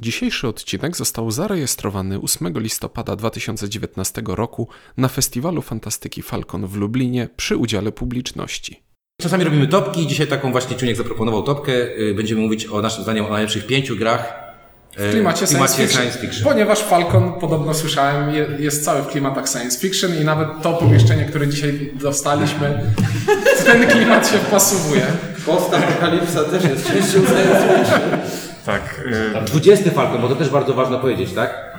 Dzisiejszy odcinek został zarejestrowany 8 listopada 2019 roku na Festiwalu Fantastyki Falcon w Lublinie przy udziale publiczności. Czasami robimy topki. Dzisiaj taką właśnie Czuniek zaproponował topkę. Y, Będziemy mówić o naszym zdaniem o najlepszych pięciu grach y, W klimacie, science, fiction. science fiction. Ponieważ Falcon, podobno słyszałem, je- jest cały w klimatach science fiction i nawet to pomieszczenie, które dzisiaj dostaliśmy, w ten klimat się wpasowuje. Post-apokalipsa też jest częścią science fiction. Tak, y, 20 Falcon, bo to też bardzo ważne powiedzieć, tak?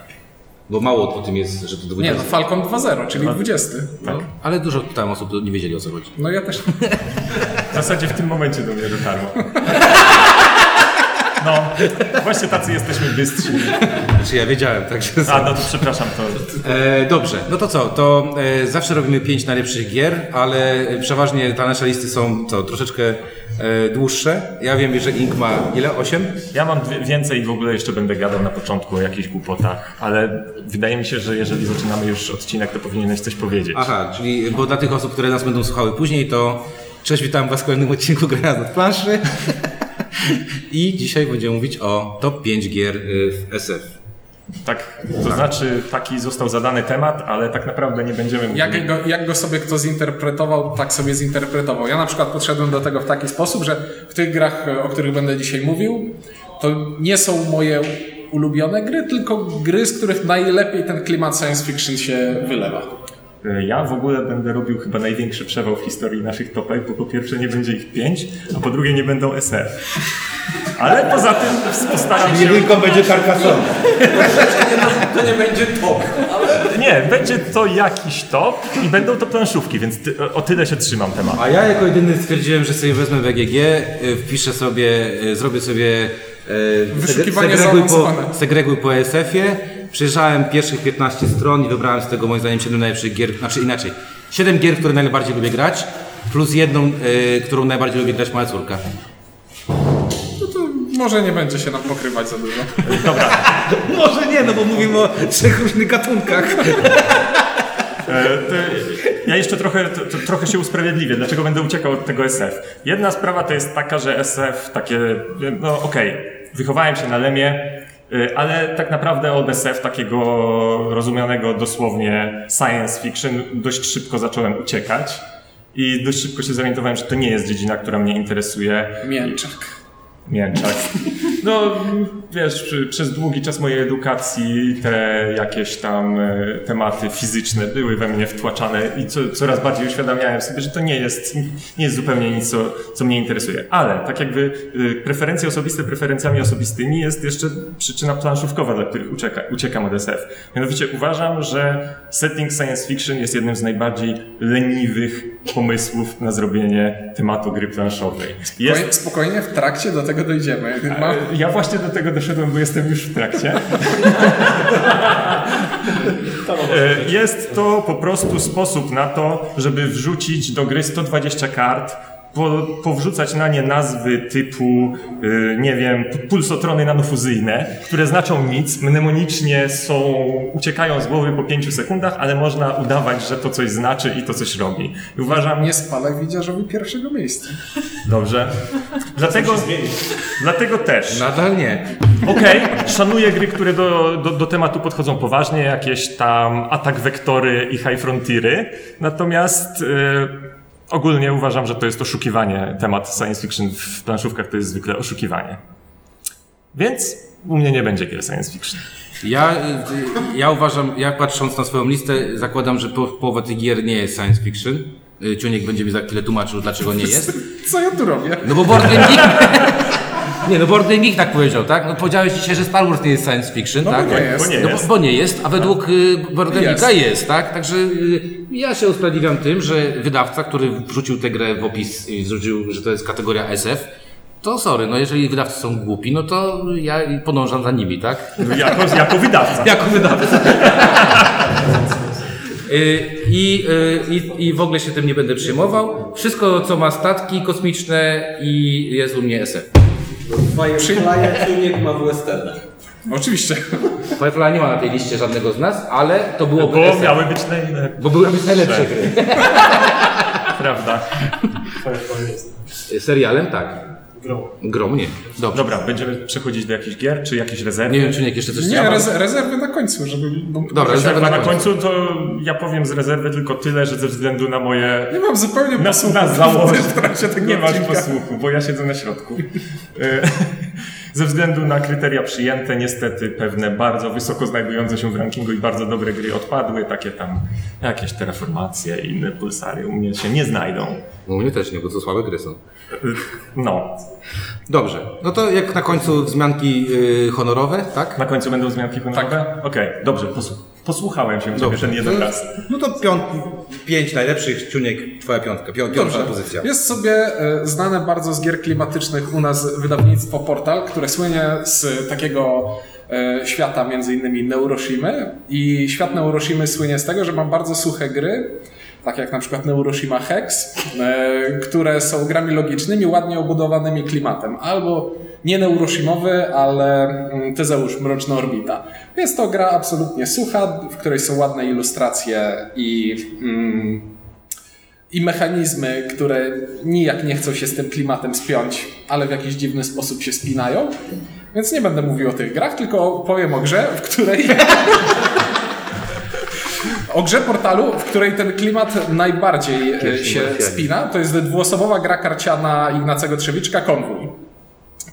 Bo mało o tym jest, że to 20. Nie no, Falcon 2.0, czyli 20. No, Ale dużo tam osób nie wiedzieli o co chodzi. no ja też. w zasadzie w tym momencie do mnie dotarło. No, właśnie tacy jesteśmy bystrzy. Znaczy ja wiedziałem, także... A, no to przepraszam, to E, dobrze, no to co, to e, zawsze robimy pięć najlepszych gier, ale przeważnie te nasze listy są co, troszeczkę e, dłuższe. Ja wiem, że Ink ma ile? Osiem? ja mam dwie, więcej i w ogóle jeszcze będę gadał na początku o jakichś głupotach, ale wydaje mi się, że jeżeli zaczynamy już odcinek, to powinieneś coś powiedzieć. Aha, czyli bo dla tych osób, które nas będą słuchały później, to cześć, witam Was w kolejnym odcinku Grania nad planszy. I dzisiaj będziemy mówić o top 5 gier y, w SF. Tak, to znaczy taki został zadany temat, ale tak naprawdę nie będziemy mówili. Jak go, jak go sobie kto zinterpretował, tak sobie zinterpretował. Ja na przykład podszedłem do tego w taki sposób, że w tych grach, o których będę dzisiaj mówił, to nie są moje ulubione gry, tylko gry, z których najlepiej ten klimat science fiction się wylewa. Ja w ogóle będę robił chyba największy przewał w historii naszych topek, bo po pierwsze nie będzie ich pięć, a po drugie nie będą SF. Ale poza tym postaram się... Jedynką będzie Carcassonne. To nie będzie top, ale Nie, będzie to jakiś top i będą to planszówki, więc ty, o tyle się trzymam tematu. A ja jako jedyny stwierdziłem, że sobie wezmę BGG, y, wpiszę sobie, y, zrobię sobie Wyszukiwanie segreguj po, segreguj po SF-ie. Przejrzałem pierwszych 15 stron i wybrałem z tego moim zdaniem 7 najlepszych gier, znaczy inaczej. 7 gier, które najbardziej lubię grać, plus jedną, y, którą najbardziej lubię grać moja córka. No to może nie będzie się nam pokrywać za dużo. Dobra, Może nie, no bo mówimy o trzech różnych gatunkach. e, to ja jeszcze trochę, to, to, trochę się usprawiedliwię, dlaczego będę uciekał od tego SF. Jedna sprawa to jest taka, że SF takie, no okej, wychowałem się na Lemie, ale tak naprawdę od SF takiego rozumianego dosłownie science fiction dość szybko zacząłem uciekać. I dość szybko się zorientowałem, że to nie jest dziedzina, która mnie interesuje. Mięczak. Mięczak. No, wiesz, przy, przez długi czas mojej edukacji te jakieś tam e, tematy fizyczne były we mnie wtłaczane i co, coraz bardziej uświadamiałem sobie, że to nie jest, nie jest zupełnie nic, co, co mnie interesuje. Ale tak jakby e, preferencje osobiste preferencjami osobistymi jest jeszcze przyczyna planszówkowa, dla których ucieka, uciekam od SF. Mianowicie uważam, że setting science fiction jest jednym z najbardziej leniwych pomysłów na zrobienie tematu gry planszowej. Jest, Spokojnie, spokojnie w trakcie do tego dojdziemy. Ma, ja właśnie do tego doszedłem, bo jestem już w trakcie. E, Jest to po prostu sposób na to, żeby wrzucić do gry 120 kart, po, powrzucać na nie nazwy typu, e, nie wiem, pulsotrony nanofuzyjne, które znaczą nic, mnemonicznie są, uciekają z głowy po 5 sekundach, ale można udawać, że to coś znaczy i to coś robi. I uważam, nie spalaj widziarzowi pierwszego miejsca. dobrze. Dlatego, dlatego też. Nadal nie. Okej, szanuję gry, które do, do, do tematu podchodzą poważnie, jakieś tam atak wektory i high frontiery. Natomiast e, ogólnie uważam, że to jest oszukiwanie. Temat science fiction w planszówkach to jest zwykle oszukiwanie. Więc u mnie nie będzie gier science fiction. Ja, ja uważam, ja patrząc na swoją listę, zakładam, że po, połowa tych gier nie jest science fiction. Y, Ciuniek będzie mi za chwilę tłumaczył, dlaczego nie jest. Co ja tu robię? No bo Board Game Geek... Nie, no Board Game Geek tak powiedział, tak? No powiedziałeś dzisiaj, że Star Wars nie jest science fiction, No bo tak? nie jest. Bo nie No jest. bo, bo nie jest, a według y, Board Game Jest. Geeka jest, tak? Także y, ja się usprawiedliwiam tym, że wydawca, który wrzucił tę grę w opis i wrzucił, że to jest kategoria SF, to sorry, no jeżeli wydawcy są głupi, no to ja podążam za nimi, tak? Jako, jako wydawca. Jako wydawca. Y, I, y, i, I w ogóle się tym nie będę przejmował. Wszystko, co ma statki kosmiczne i jest u mnie SF. Firefly Tuniek ma w westernach. Oczywiście. Firefly nie ma na tej liście żadnego z nas, ale to byłoby Bo SF. miały być najlepsze, Bo były być najlepsze gry. prawda? Serialem tak. Grom nie. Dobrze. Dobra, będziemy przechodzić do jakichś gier, czy jakichś rezerw? Nie wiem, czy nie jeszcze coś Nie, rez rezerwy na końcu, żeby... Bo, Dobra, rezerwy Na na końcu to ja powiem z rezerwy tylko tyle, że ze względu na moje Nie mam zupełnie na, posłuchu na założenie, w trakcie tego nie masz posłuchu, bo ja siedzę na środku. E, Ze względu na kryteria przyjęte, niestety pewne bardzo wysoko znajdujące się w rankingu i bardzo dobre gry odpadły, takie tam jakieś terraformacje i inne pulsary u mnie się nie znajdą. U mnie też nie, bo to słabe gry są. No, Dobrze. No to jak na końcu wzmianki y, honorowe, tak? na końcu będą zmianki honorowe? Okej, dobrze, posłu- posłuchałem się Dobrze. ten jeden raz. No to piąt, pięć najlepszych, Ciuniek, twoja piątka. Pią, piąta Dobrze. pozycja. Jest sobie e, znane bardzo z gier klimatycznych u nas wydawnictwo Portal, które słynie z takiego e, świata między innymi Neuroshimy i świat Neuroshimy słynie z tego, że ma bardzo suche gry, tak jak na przykład Neuroshima Hex, e, które są grami logicznymi, ładnie obudowanymi klimatem. Albo nie Neuroshimowy, ale mm, Tezeusz Mroczna Orbita. Jest to gra absolutnie sucha, w której są ładne ilustracje i mm, i mechanizmy, które nijak nie chcą się z tym klimatem spiąć, ale w jakiś dziwny sposób się spinają. Więc nie będę mówił o tych grach, tylko powiem o grze, w której. o grze portalu, w której ten klimat najbardziej e, się spina. To jest dwuosobowa gra karciana Ignacego Trzewiczka Konwój.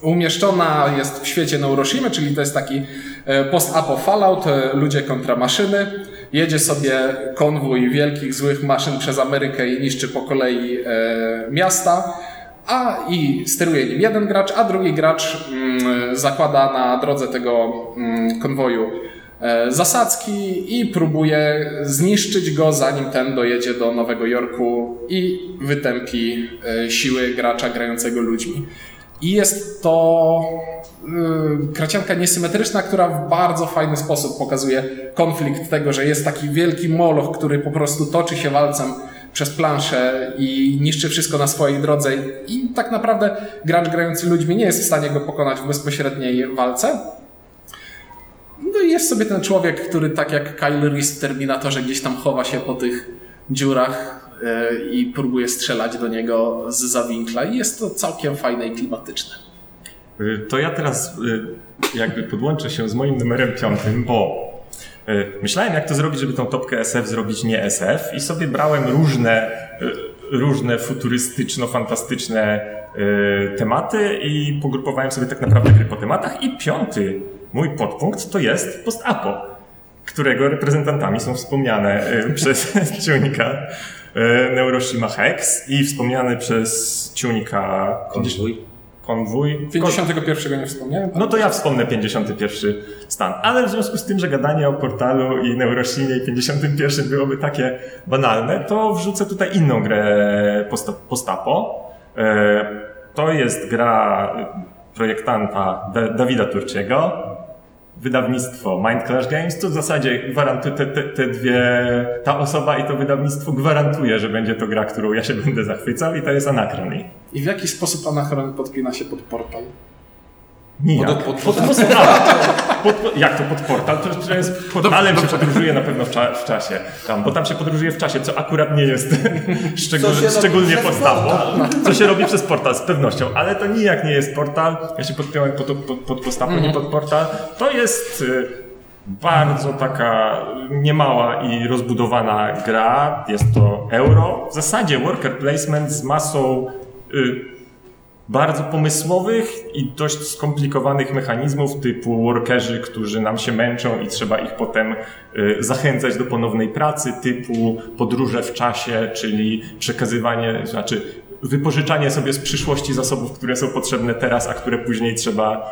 Umieszczona jest w świecie Neuroshimy, czyli to jest taki e, post-apo Fallout, e, ludzie kontra maszyny. Jedzie sobie konwój wielkich, złych maszyn przez Amerykę i niszczy po kolei miasta. A i steruje nim jeden gracz, a drugi gracz mm, zakłada na drodze tego mm, konwoju zasadzki i próbuje zniszczyć go, zanim ten dojedzie do Nowego Jorku i wytępi e, siły gracza grającego ludźmi. I jest to yy, kracianka niesymetryczna, która w bardzo fajny sposób pokazuje konflikt tego, że jest taki wielki moloch, który po prostu toczy się walcem przez planszę i niszczy wszystko na swojej drodze i tak naprawdę gracz grający ludźmi nie jest w stanie go pokonać w bezpośredniej walce. Jest sobie ten człowiek, który tak jak Kyle Reese w Terminatorze gdzieś tam chowa się po tych dziurach e, i próbuje strzelać do niego z zawinkla i jest to całkiem fajne i klimatyczne. Y, To ja teraz y, jakby podłączę się z moim numerem piątym, bo y, myślałem jak to zrobić, żeby tą topkę SF zrobić nie SF i sobie brałem różne, różne futurystyczno-fantastyczne tematy i pogrupowałem sobie tak naprawdę gry po tematach. I piąty mój podpunkt to jest post-apo, którego reprezentantami są wspomniane y, przez Ciunika y, Neuroshima Hex i wspomniany przez Ciunika Konwój. Konwój. 51 nie wspomniałem? No to ja wspomnę 51 stan. Ale w związku z tym, że gadanie o portalu i Neurosimie i 51 byłoby takie banalne, to wrzucę tutaj inną grę posta- postapo. E, To jest gra projektanta Da- Dawida Turciego. Wydawnictwo Mind Clash Games, to w zasadzie gwarantuje te, te, te dwie, ta osoba i to wydawnictwo gwarantuje, że będzie to gra, którą ja się będę zachwycał i to jest Anachrony. I w jaki sposób Anachron podpina się pod portal? Nijak. Pod- pod- pod, pod, pod, pod, jak to pod portal? To, to jest portalem się podróżuje na pewno w, cza, w czasie. Tam, bo tam się podróżuje w czasie, co akurat nie jest szczegól, szczególnie podstawą. Co się robi przez portal, z pewnością. Ale to nijak nie jest portal. Ja się podpiąłem pod, pod, pod postawą, nie pod portal. To jest y, bardzo taka niemała i rozbudowana gra. Jest to euro. W zasadzie worker placement z masą y, bardzo pomysłowych i dość skomplikowanych mechanizmów typu workerzy, którzy nam się męczą i trzeba ich potem y, zachęcać do ponownej pracy, typu podróże w czasie, czyli przekazywanie, znaczy wypożyczanie sobie z przyszłości zasobów, które są potrzebne teraz, a które później trzeba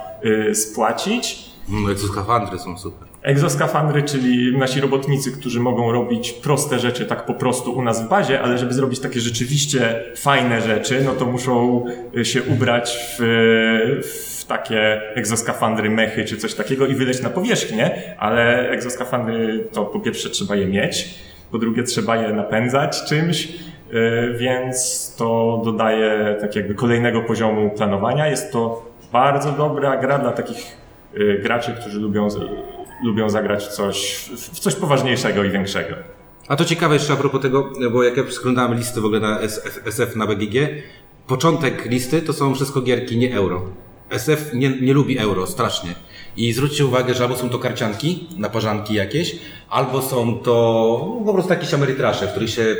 y, spłacić. No, co skafandry są super. Egzoskafandry, czyli nasi robotnicy, którzy mogą robić proste rzeczy tak po prostu u nas w bazie, ale żeby zrobić takie rzeczywiście fajne rzeczy, no to muszą y, się ubrać w, w takie egzoskafandry, mechy czy coś takiego i wyleć na powierzchnię, ale egzoskafandry to po pierwsze trzeba je mieć, po drugie trzeba je napędzać czymś, y, więc to dodaje tak jakby kolejnego poziomu planowania. Jest to bardzo dobra gra dla takich y, graczy, którzy lubią, lubią zagrać coś, w coś poważniejszego i większego. A to ciekawe jeszcze a propos tego, bo jak ja przeglądałem listy w ogóle na SF, SF na BGG, początek listy to są wszystko gierki nie euro. SF nie, nie lubi euro, strasznie. I zwróćcie uwagę, że albo są to karcianki, naparzanki jakieś, albo są to po prostu jakieś amerytrasze, w których się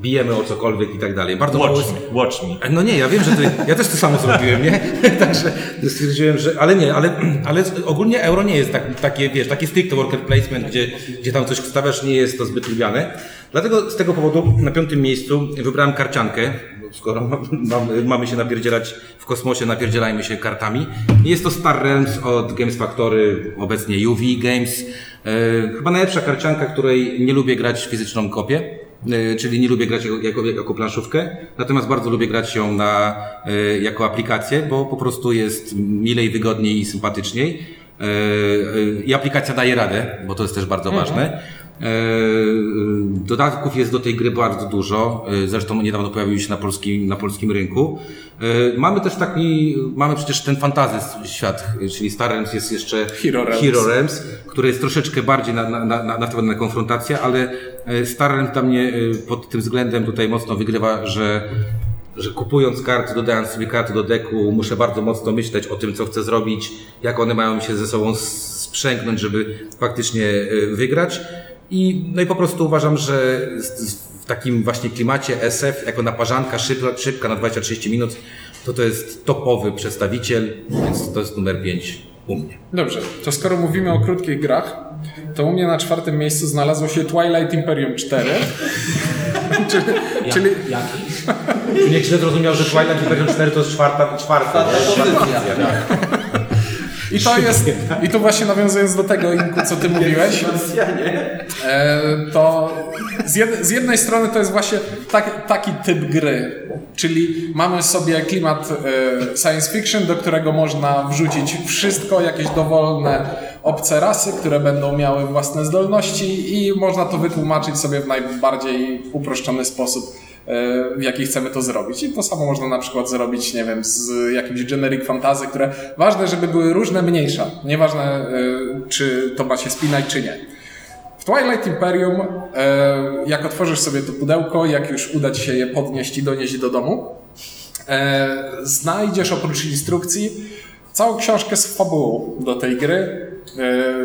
bijemy o cokolwiek i tak dalej. Bardzo mało Watch jest... me, watch me. No nie, ja wiem, że ty, ja też to samo zrobiłem, nie? Także stwierdziłem, że, ale nie, ale, ale ogólnie euro nie jest tak, takie, wiesz, taki stricte worker placement, gdzie, gdzie tam coś wstawiasz, nie jest to zbyt lubiane. Dlatego z tego powodu na piątym miejscu wybrałem karciankę, skoro mam, mam, mamy się napierdzielać w kosmosie, napierdzielajmy się kartami. Jest to Star Realms od Games Factory, obecnie UV Games. E, chyba najlepsza karcianka, której nie lubię grać w fizyczną kopię. E, czyli nie lubię grać jako, jako, planszówkę, natomiast bardzo lubię grać ją na, e, jako aplikację, bo po prostu jest milej, wygodniej i sympatyczniej. E, I aplikacja daje radę, bo to jest też bardzo ważne. E, Dodatków jest do tej gry bardzo dużo. E, Zresztą niedawno pojawił się na polskim, na polskim rynku. E, Mamy też taki, mamy przecież ten fantazy świat, czyli Star Realms jest jeszcze Hero Realms. Hero Realms, który jest troszeczkę bardziej na, na, na, na, na konfrontację, ale e, Star Realms dla mnie e, pod tym względem tutaj mocno wygrywa, że że kupując karty, dodając sobie karty do deku, muszę bardzo mocno myśleć o tym, co chcę zrobić, jak one mają się ze sobą sprzęgnąć, żeby faktycznie e, wygrać. I, no i po prostu uważam, że w takim właśnie klimacie SF, jako naparzanka szybka, szybka na 20-30 minut, to to jest topowy przedstawiciel, więc to jest numer 5 u mnie. Dobrze, to skoro mówimy o krótkich grach, to u mnie na czwartym miejscu znalazło się Twilight Imperium 4. czyli, czyli Czy nie źle zrozumiał, że Twilight Imperium 4 to jest czwarta, czwarta, pozycja. I to jest, i tu właśnie nawiązując do tego, Inku, co ty mówiłeś, e, to z, jed, z jednej strony to jest właśnie tak, taki typ gry, czyli mamy sobie klimat e, science fiction, do którego można wrzucić wszystko, jakieś dowolne obce rasy, które będą miały własne zdolności i można to wytłumaczyć sobie w najbardziej uproszczony sposób w jaki chcemy to zrobić. I to samo można na przykład zrobić, nie wiem, z jakimś generic fantasy, które ważne, żeby były różne, mniejsza. Nieważne, e, czy to ma się spinać, czy nie. W Twilight Imperium, e, jak otworzysz sobie to pudełko, jak już uda ci się je podnieść i donieść do domu, e, znajdziesz oprócz instrukcji całą książkę z fabułą do tej gry, e,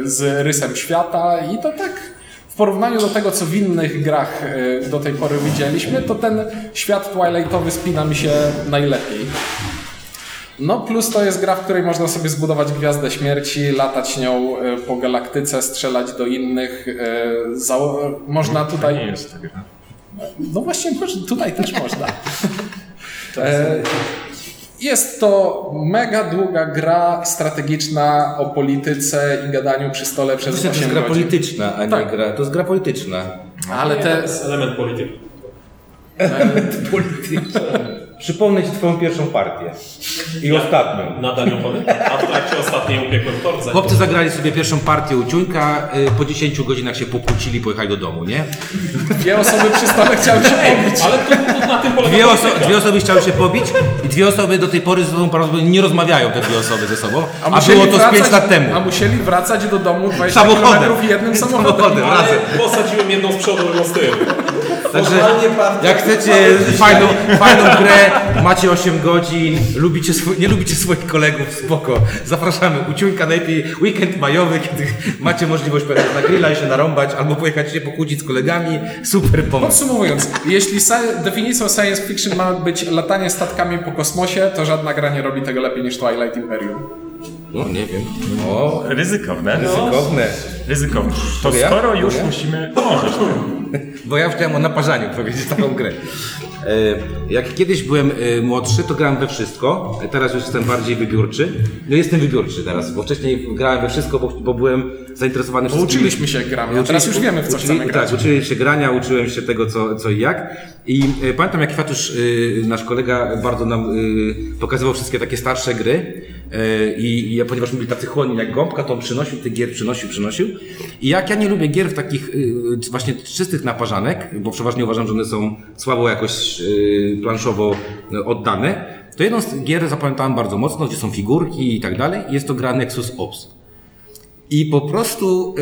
z rysem świata i to tak w porównaniu do tego, co w innych grach e, do tej pory widzieliśmy, to ten świat Twilightowy spina mi się najlepiej. No plus to jest gra, w której można sobie zbudować Gwiazdę Śmierci, latać nią e, po galaktyce, strzelać do innych. e, można Nie tutaj... jest ta gra. No właśnie, tutaj też można. Jest to mega długa gra strategiczna o polityce i gadaniu przy stole To przez jest 8 gra godzin. polityczna, a nie Tak. gra. To jest gra polityczna. Ale To te, jest element polityki. Przypomnę Ci Twoją pierwszą partię. I ostatnią. Na daniu powiem. A w trakcie ostatniej upiekłem torce. Chłopcy zagrali sobie pierwszą partię u Ciuńka, y, po 10 godzinach się pokłócili, pojechali do domu, nie? dwie osoby przy stole chciały się pobić. Ale to, to na tym polega Dwie, polityka. oso- dwie osoby chciały się pobić i dwie osoby do tej pory ze sobą prawdopodobnie nie rozmawiają te dwie osoby ze sobą, a, musieli było to z 5 wracać- lat temu. A musieli wracać do domu 20 Samochodem. km jednym samochodem. Samochodem, Ale razem. posadziłem jedną z przodu, drugą z tyłu. Także jak chcecie fajną, fajną grę, macie 8 godzin, lubicie swój, nie lubicie swoich kolegów, spoko. Zapraszamy. Uciuńka najlepiej weekend majowy, kiedy macie możliwość pojechać na grilla i się narąbać, albo pojechać się pokłócić z kolegami. Super pomysł. Podsumowując, jeśli definicją science fiction ma być latanie statkami po kosmosie, to żadna gra nie robi tego lepiej niż Twilight Imperium. No nie wiem. O, Ryzykowne. ryzykowne. Ryzykowne. To skoro już Ja? musimy... Możesz. Bo ja chciałem o naparzaniu powiedzieć taką grę. E, Jak kiedyś byłem e, młodszy, to grałem we wszystko. Teraz już jestem bardziej wybiórczy. No jestem wybiórczy teraz, bo wcześniej grałem we wszystko, bo, bo byłem zainteresowany Bo wszystkimi- uczyliśmy się gramy, a teraz już wiemy w co uczyli, chcemy grać. Tak, uczyłem się grania, uczyłem się tego co, co i jak. I e, pamiętam jak Fatusz, e, nasz kolega, bardzo nam pokazywał wszystkie takie starsze gry. E, I, i ponieważ byli tacy chłonni jak gąbka, to on przynosił tych gier, przynosił, przynosił. I jak ja nie lubię gier w takich e, właśnie czystych naparzanek, bo przeważnie uważam, że one są słabo jakoś e, planszowo oddane, to jedną z gier zapamiętałem bardzo mocno, gdzie są figurki i tak dalej. Jest to gra Nexus Ops. I po prostu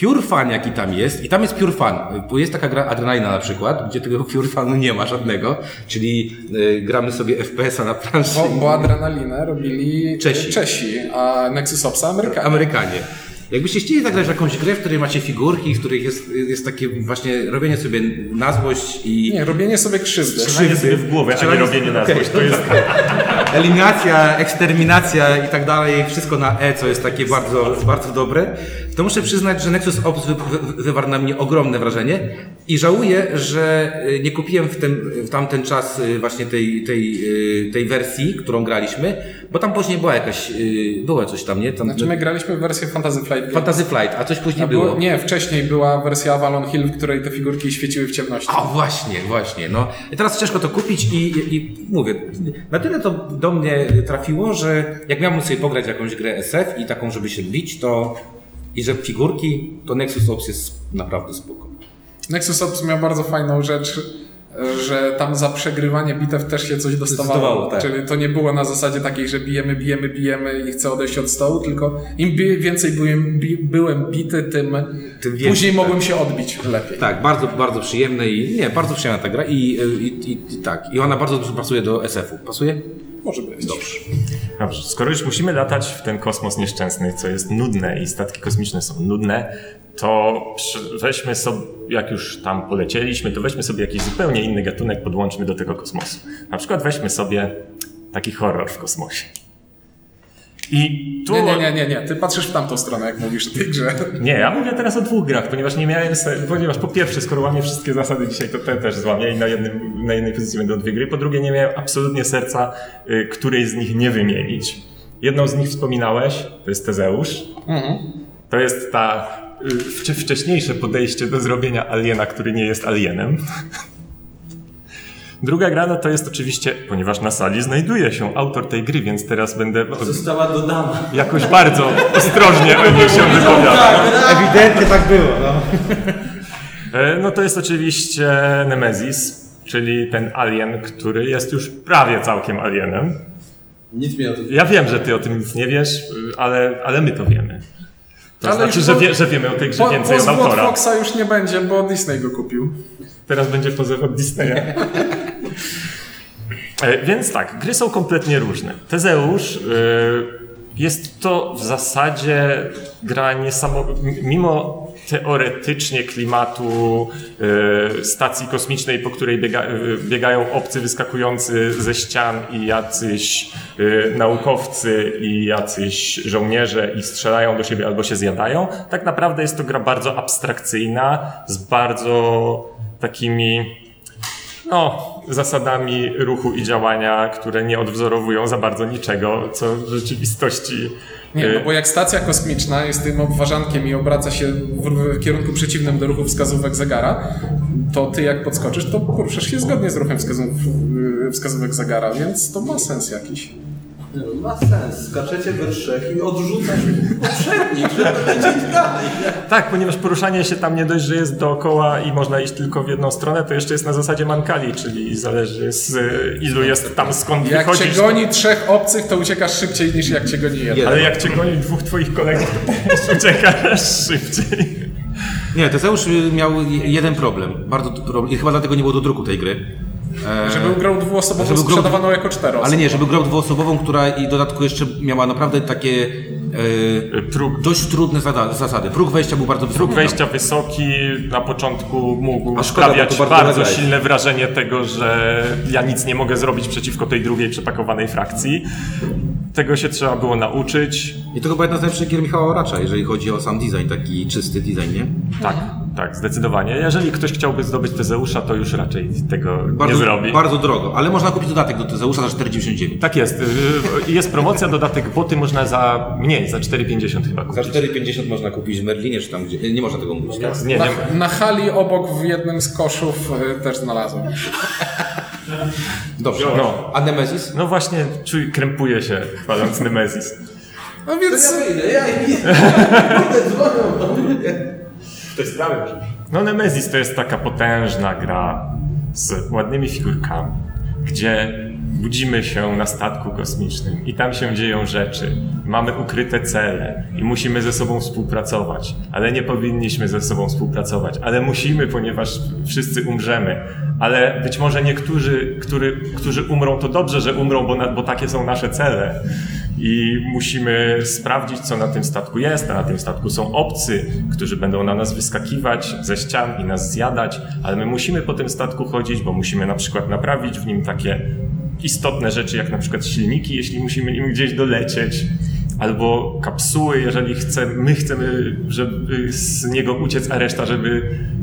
pure fun jaki tam jest, i tam jest pure fun, bo jest taka gra Adrenalina na przykład, gdzie tego pure funu nie ma żadnego, czyli y, gramy sobie FPS-a na planszy. Bo, bo adrenalinę robili Czesi. Czesi a Nexus Opsa Amerykanie. Amerykanie. Jakbyście chcieli zagrać jakąś grę, w której macie figurki, w której jest, jest takie właśnie robienie sobie na złość i Nie, robienie sobie krzywdy. Strzelanie sobie w głowę, a nie robienie na złość. To jest eliminacja, eksterminacja i tak dalej, wszystko na E, co jest takie bardzo, bardzo dobre, to muszę przyznać, że Nexus Ops wy, wy, wywarł na mnie ogromne wrażenie i żałuję, że y, nie kupiłem w, tym, w tamten czas y, właśnie tej, tej, y, tej wersji, którą graliśmy, bo tam później była jakaś, y, było coś tam, nie? Tam, Znaczy my graliśmy w wersję Fantasy Flight. Fantasy Flight, a coś później A było. było, nie, wcześniej była wersja Avalon Hill, w której te figurki świeciły w ciemności. A właśnie, właśnie. No. I teraz ciężko to kupić i, i, i mówię, na tyle to do mnie trafiło, że jak miałbym sobie pograć jakąś grę SF i taką, żeby się bić, to i że figurki, to Nexus Ops jest naprawdę spoko. Nexus Ops miał bardzo fajną rzecz, że tam za przegrywanie bitew też się coś dostawało. Dostawało, tak. Czyli to nie było na zasadzie takiej, że bijemy, bijemy, bijemy i chcę odejść od stołu, tylko im więcej byłem, bi- byłem bity, tym, Tym więcej, później tak. mogłem się odbić lepiej. Tak, bardzo, bardzo przyjemne i nie, bardzo przyjemna ta gra i, i, i, i tak. I ona bardzo dobrze pasuje do SF-u. Pasuje? Może być. Dobrze. Dobrze, skoro już musimy latać w ten kosmos nieszczęsny, co jest nudne i statki kosmiczne są nudne, to weźmy sobie, jak już tam polecieliśmy, to weźmy sobie jakiś zupełnie inny gatunek, podłączmy do tego kosmosu. Na przykład weźmy sobie taki horror w kosmosie. I tu... Nie, nie, nie, nie, nie. Ty patrzysz w tamtą stronę, jak mówisz o tej grze. Nie, ja mówię teraz o dwóch grach, ponieważ nie miałem, ponieważ po pierwsze, skoro łamię wszystkie zasady dzisiaj, to te też złamię i na, jednym, na jednej pozycji będą dwie gry. Po drugie, nie miałem absolutnie serca, y, której z nich nie wymienić. Jedną z nich wspominałeś, to jest Tezeusz. To jest ta y, wcze- wcześniejsze podejście do zrobienia aliena, który nie jest alienem. Druga gra no to jest oczywiście, ponieważ na sali znajduje się autor tej gry, więc teraz będę Została dodana. jakoś bardzo ostrożnie o niej się wypowiadał. Ewidentnie tak było, no. E, No to jest oczywiście Nemesis, czyli ten alien, który jest już prawie całkiem alienem. Nic mi o tym Ja wiem, że ty o tym nic nie wiesz, ale, ale my to wiemy. To Ale znaczy, że, wie, że wiemy o tej grze Po, więcej od autora. Foxa już nie będzie, bo Disney go kupił. Teraz będzie pozew od Disneya. E, Więc tak, gry są kompletnie różne. Tezeusz y, jest to w zasadzie gra niesamowita, mimo teoretycznie klimatu y, stacji kosmicznej, po której biega, biegają obcy wyskakujący ze ścian i jacyś naukowcy i jacyś żołnierze i strzelają do siebie albo się zjadają. Tak naprawdę jest to gra bardzo abstrakcyjna, z bardzo takimi no, zasadami ruchu i działania, które nie odwzorowują za bardzo niczego, co w rzeczywistości. Nie, y, no bo jak stacja kosmiczna jest tym obwarzankiem i obraca się w, kierunku przeciwnym do ruchu wskazówek zegara, to ty jak podskoczysz, to poruszasz się zgodnie z ruchem y, wskazówek zegara, więc to ma sens jakiś. Nie no, ma sens. Skaczecie we trzech i odrzucasz poprzednik, żeby lecieć dalej. Tak, ponieważ poruszanie się tam nie dość, że jest dookoła i można iść tylko w jedną stronę, to jeszcze jest na zasadzie mankali, czyli zależy z y, ilu jest tam skąd Jak cię wychodzisz. goni trzech obcych, to uciekasz szybciej niż jak cię goni jeden. Ale jak cię goni dwóch twoich kolegów, to uciekasz szybciej. Nie, Tezeusz miał jeden problem. Bardzo problem. I chyba dlatego nie było do druku tej gry. E, Żeby grał dwuosobową Żeby grał- sprzedawaną jako czteroosobowo. ale nie, żeby grał dwuosobową, która i w dodatku jeszcze miała naprawdę takie e, Próg, dość trudne zada- zasady. Próg wejścia był bardzo wysoki. próg wejścia wysoki, na początku mógł A szkoda, bo sprawiać bardzo bardzo silne wrażenie tego, że ja nic nie mogę zrobić przeciwko tej drugiej przepakowanej frakcji. Tego się trzeba było nauczyć. I to chyba jedna z najlepszych gier Michała Oracza, jeżeli chodzi o sam design, taki czysty design, nie? Tak, tak, zdecydowanie. Jeżeli ktoś chciałby zdobyć Tezeusza, to już raczej tego Bardzo, nie zrobi. bardzo drogo, ale można kupić dodatek do Tezeusza za 4,99. Tak jest. y, Jest promocja, dodatek boty można za mniej, za 4,50 chyba Za kupić. 4,50 można kupić w Merlinie, czy tam gdzie. Nie można tego mówić, tak? Nie Na, wiem. na hali obok w jednym z koszów y, też znalazłem. Dobrze. No. A Nemesis? No właśnie, czuj, krępuje się chwaląc Nemesis. No To więc ja wyjdę, ja idę. Dzwonią do mnie. To jest. No Nemesis to jest taka potężna gra z ładnymi figurkami, gdzie budzimy się na statku kosmicznym i tam się dzieją rzeczy. Mamy ukryte cele i musimy ze sobą współpracować, ale nie powinniśmy ze sobą współpracować, ale musimy, ponieważ wszyscy umrzemy. Ale być może niektórzy, który, którzy umrą, to dobrze, że umrą, bo, na, bo takie są nasze cele. I musimy sprawdzić, co na tym statku jest. A na tym statku są obcy, którzy będą na nas wyskakiwać ze ścian i nas zjadać, ale my musimy po tym statku chodzić, bo musimy na przykład naprawić w nim takie istotne rzeczy, jak na przykład silniki, jeśli musimy nim gdzieś dolecieć. Albo kapsuły, jeżeli chce, my chcemy, żeby z niego uciec, a reszta, żeby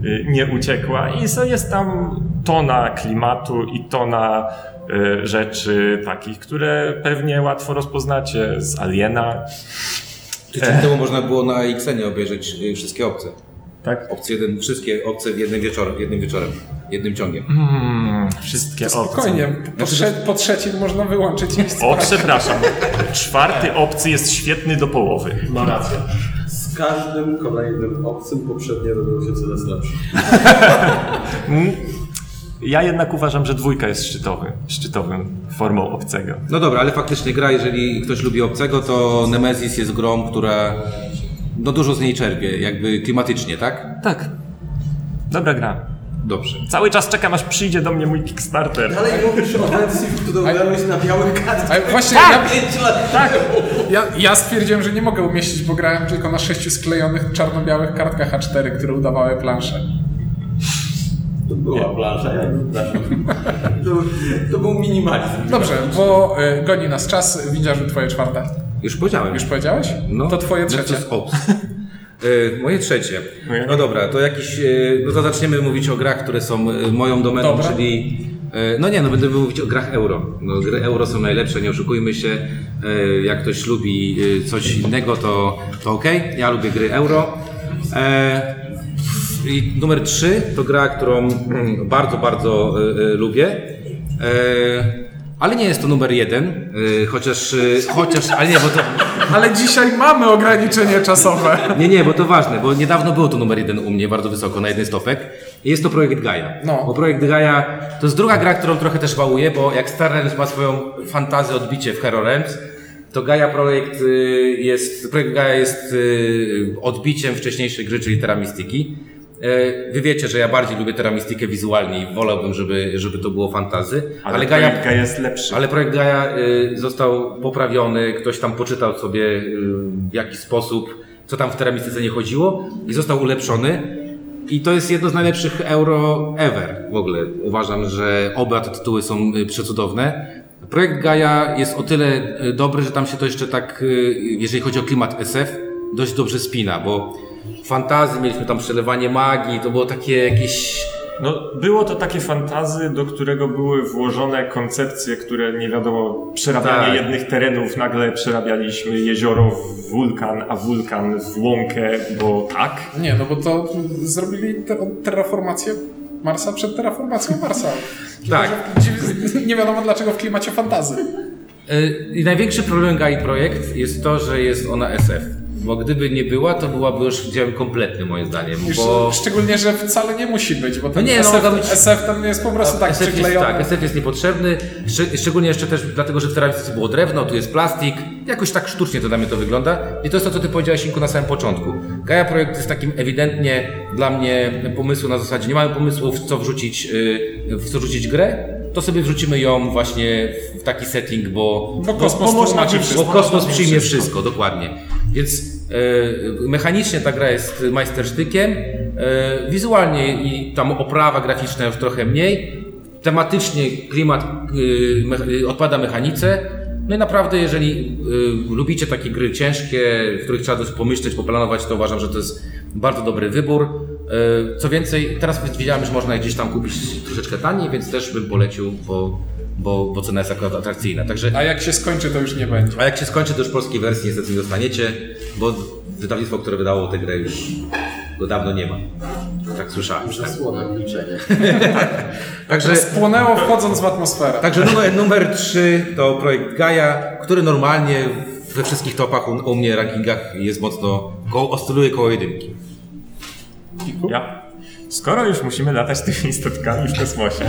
y, nie uciekła. I jest tam tona klimatu i tona y, rzeczy takich, które pewnie łatwo rozpoznacie z Aliena. Tydzień temu można było na Xenie obejrzeć y, wszystkie obce. Tak? Obce jeden, wszystkie obce w jednym wieczorem, jednym wieczorem, jednym ciągiem. Hmm, wszystkie obce. Spokojnie, po, trze po trzecim można wyłączyć. O, przepraszam. Czwarty obcy jest świetny do połowy. Ma rację. Z każdym kolejnym obcym poprzednie robią się coraz lepsze. Ja jednak uważam, że dwójka jest szczytowy, szczytowym formą obcego. No dobra, ale faktycznie gra, jeżeli ktoś lubi obcego, to Nemesis jest grą, która no dużo z niej czerpie, jakby klimatycznie, tak? Tak. Dobra gra. Dobrze. Cały czas czekam, aż przyjdzie do mnie mój Kickstarter. Ale mówisz o wersji, w którą grałeś na białych kartkach. Ale właśnie Tak! ja, 5 lat tak, ja, ja stwierdziłem, że nie mogę umieścić, bo grałem tylko na sześciu sklejonych czarno-białych kartkach A4, które udawały planszę. To była plansza, ja. To, to był minimalizm. Dobrze, bo y, goni nas czas. Windziarzu, twoje czwarte. Już powiedziałem. Już powiedziałeś? No, to twoje Nexus trzecie. Ops. E, Moje trzecie. No dobra, to jakiś. e, No to zaczniemy mówić o grach, które są e, moją domeną, Dobra. czyli. No nie, no będziemy mówić o grach euro. No, gry euro są najlepsze, nie oszukujmy się. Jak ktoś lubi coś innego, to, to ok. Ja lubię gry euro. I numer 3 to gra, którą mm, bardzo, bardzo lubię. Ale nie jest to numer jeden, e, chociaż, e, chociaż, ale nie, bo to, Ale dzisiaj mamy ograniczenie czasowe. nie, nie, bo to ważne, bo niedawno był to numer jeden u mnie, bardzo wysoko, na jeden stopek. Jest to projekt Gaia. No. Bo projekt Gaia to jest druga gra, którą trochę też wałuję, bo jak Star Realms ma swoją fantazję odbicie w Hero Realms, to Gaia projekt y, jest, projekt Gaia jest y, odbiciem wcześniejszej gry, czyli Terra. Y, Wy wiecie, że ja bardziej lubię Terra Mystikę wizualnie i wolałbym, żeby, żeby to było fantazy. Ale, Ale, Gaia... Gaia, jest lepszy. ale projekt Gaia y, został poprawiony, ktoś tam poczytał sobie y, w jaki sposób, co tam w teramistyce nie chodziło i został ulepszony. I to jest jedno z najlepszych euro ever w ogóle. Uważam, że oba te tytuły są y, przecudowne. Projekt Gaia jest o tyle dobry, że tam się to jeszcze tak, jeżeli chodzi o klimat SF, dość dobrze spina, bo fantazji mieliśmy tam przelewanie magii, to było takie jakieś No, było to takie fantazy, do którego były włożone koncepcje, które nie wiadomo, przerabianie Tak. jednych terenów, nagle przerabialiśmy jezioro w wulkan, a wulkan w łąkę, bo tak. Nie, no bo to zrobili te, terraformację Marsa przed terraformacją Marsa. Tak. Nie wiadomo dlaczego w klimacie fantazy. Y, I największy problem Gai Projekt jest to, że jest ona SF. Bo gdyby nie była, to byłaby już dziełem kompletny moim zdaniem. Już Bo Szczególnie, że wcale nie musi być, bo ten No nie, no, SF, mogła być- SF tam jest po prostu tak SF jest, przyklejony. tak, SF jest niepotrzebny, Szcz- szczególnie jeszcze też dlatego, że w teramistyce było drewno, tu jest plastik, jakoś tak sztucznie to dla mnie to wygląda. I to jest to, co ty powiedziałeś Inku na samym początku. Gaia Projekt jest takim ewidentnie dla mnie pomysłu na zasadzie, nie mamy pomysłu w co wrzucić, yy, w co wrzucić grę, to sobie wrzucimy ją właśnie w taki setting, bo, Bo kosmos bo, bo, wszystko. bo kosmos przyjmie wszystko, dokładnie. Więc mechanicznie ta gra jest majstersztykiem, e, wizualnie i tam oprawa graficzna już trochę mniej, tematycznie klimat e, e, odpada mechanice. No i naprawdę, jeżeli e, lubicie takie gry ciężkie, w których trzeba dość pomyśleć, poplanować, to uważam, że to jest bardzo dobry wybór. E, co więcej, teraz wiedziałem, że można je gdzieś tam kupić troszeczkę taniej, więc też bym polecił, bo, bo, bo cena jest akurat atrakcyjna. Także A jak się skończy, to już nie będzie. a jak się skończy, to już polskiej wersji niestety nie dostaniecie, bo wydawnictwo, które wydało tę grę już go dawno nie ma. Tak słyszałem. Zasłona milczenia. Także, Spłonęło wchodząc w atmosferę. także numer, numer 3 to projekt Gaia, który normalnie we wszystkich topach u, u mnie rankingach jest mocno, koło, oscyluje koło jedynki. Ja. Skoro już musimy latać tymi statkami w kosmosie,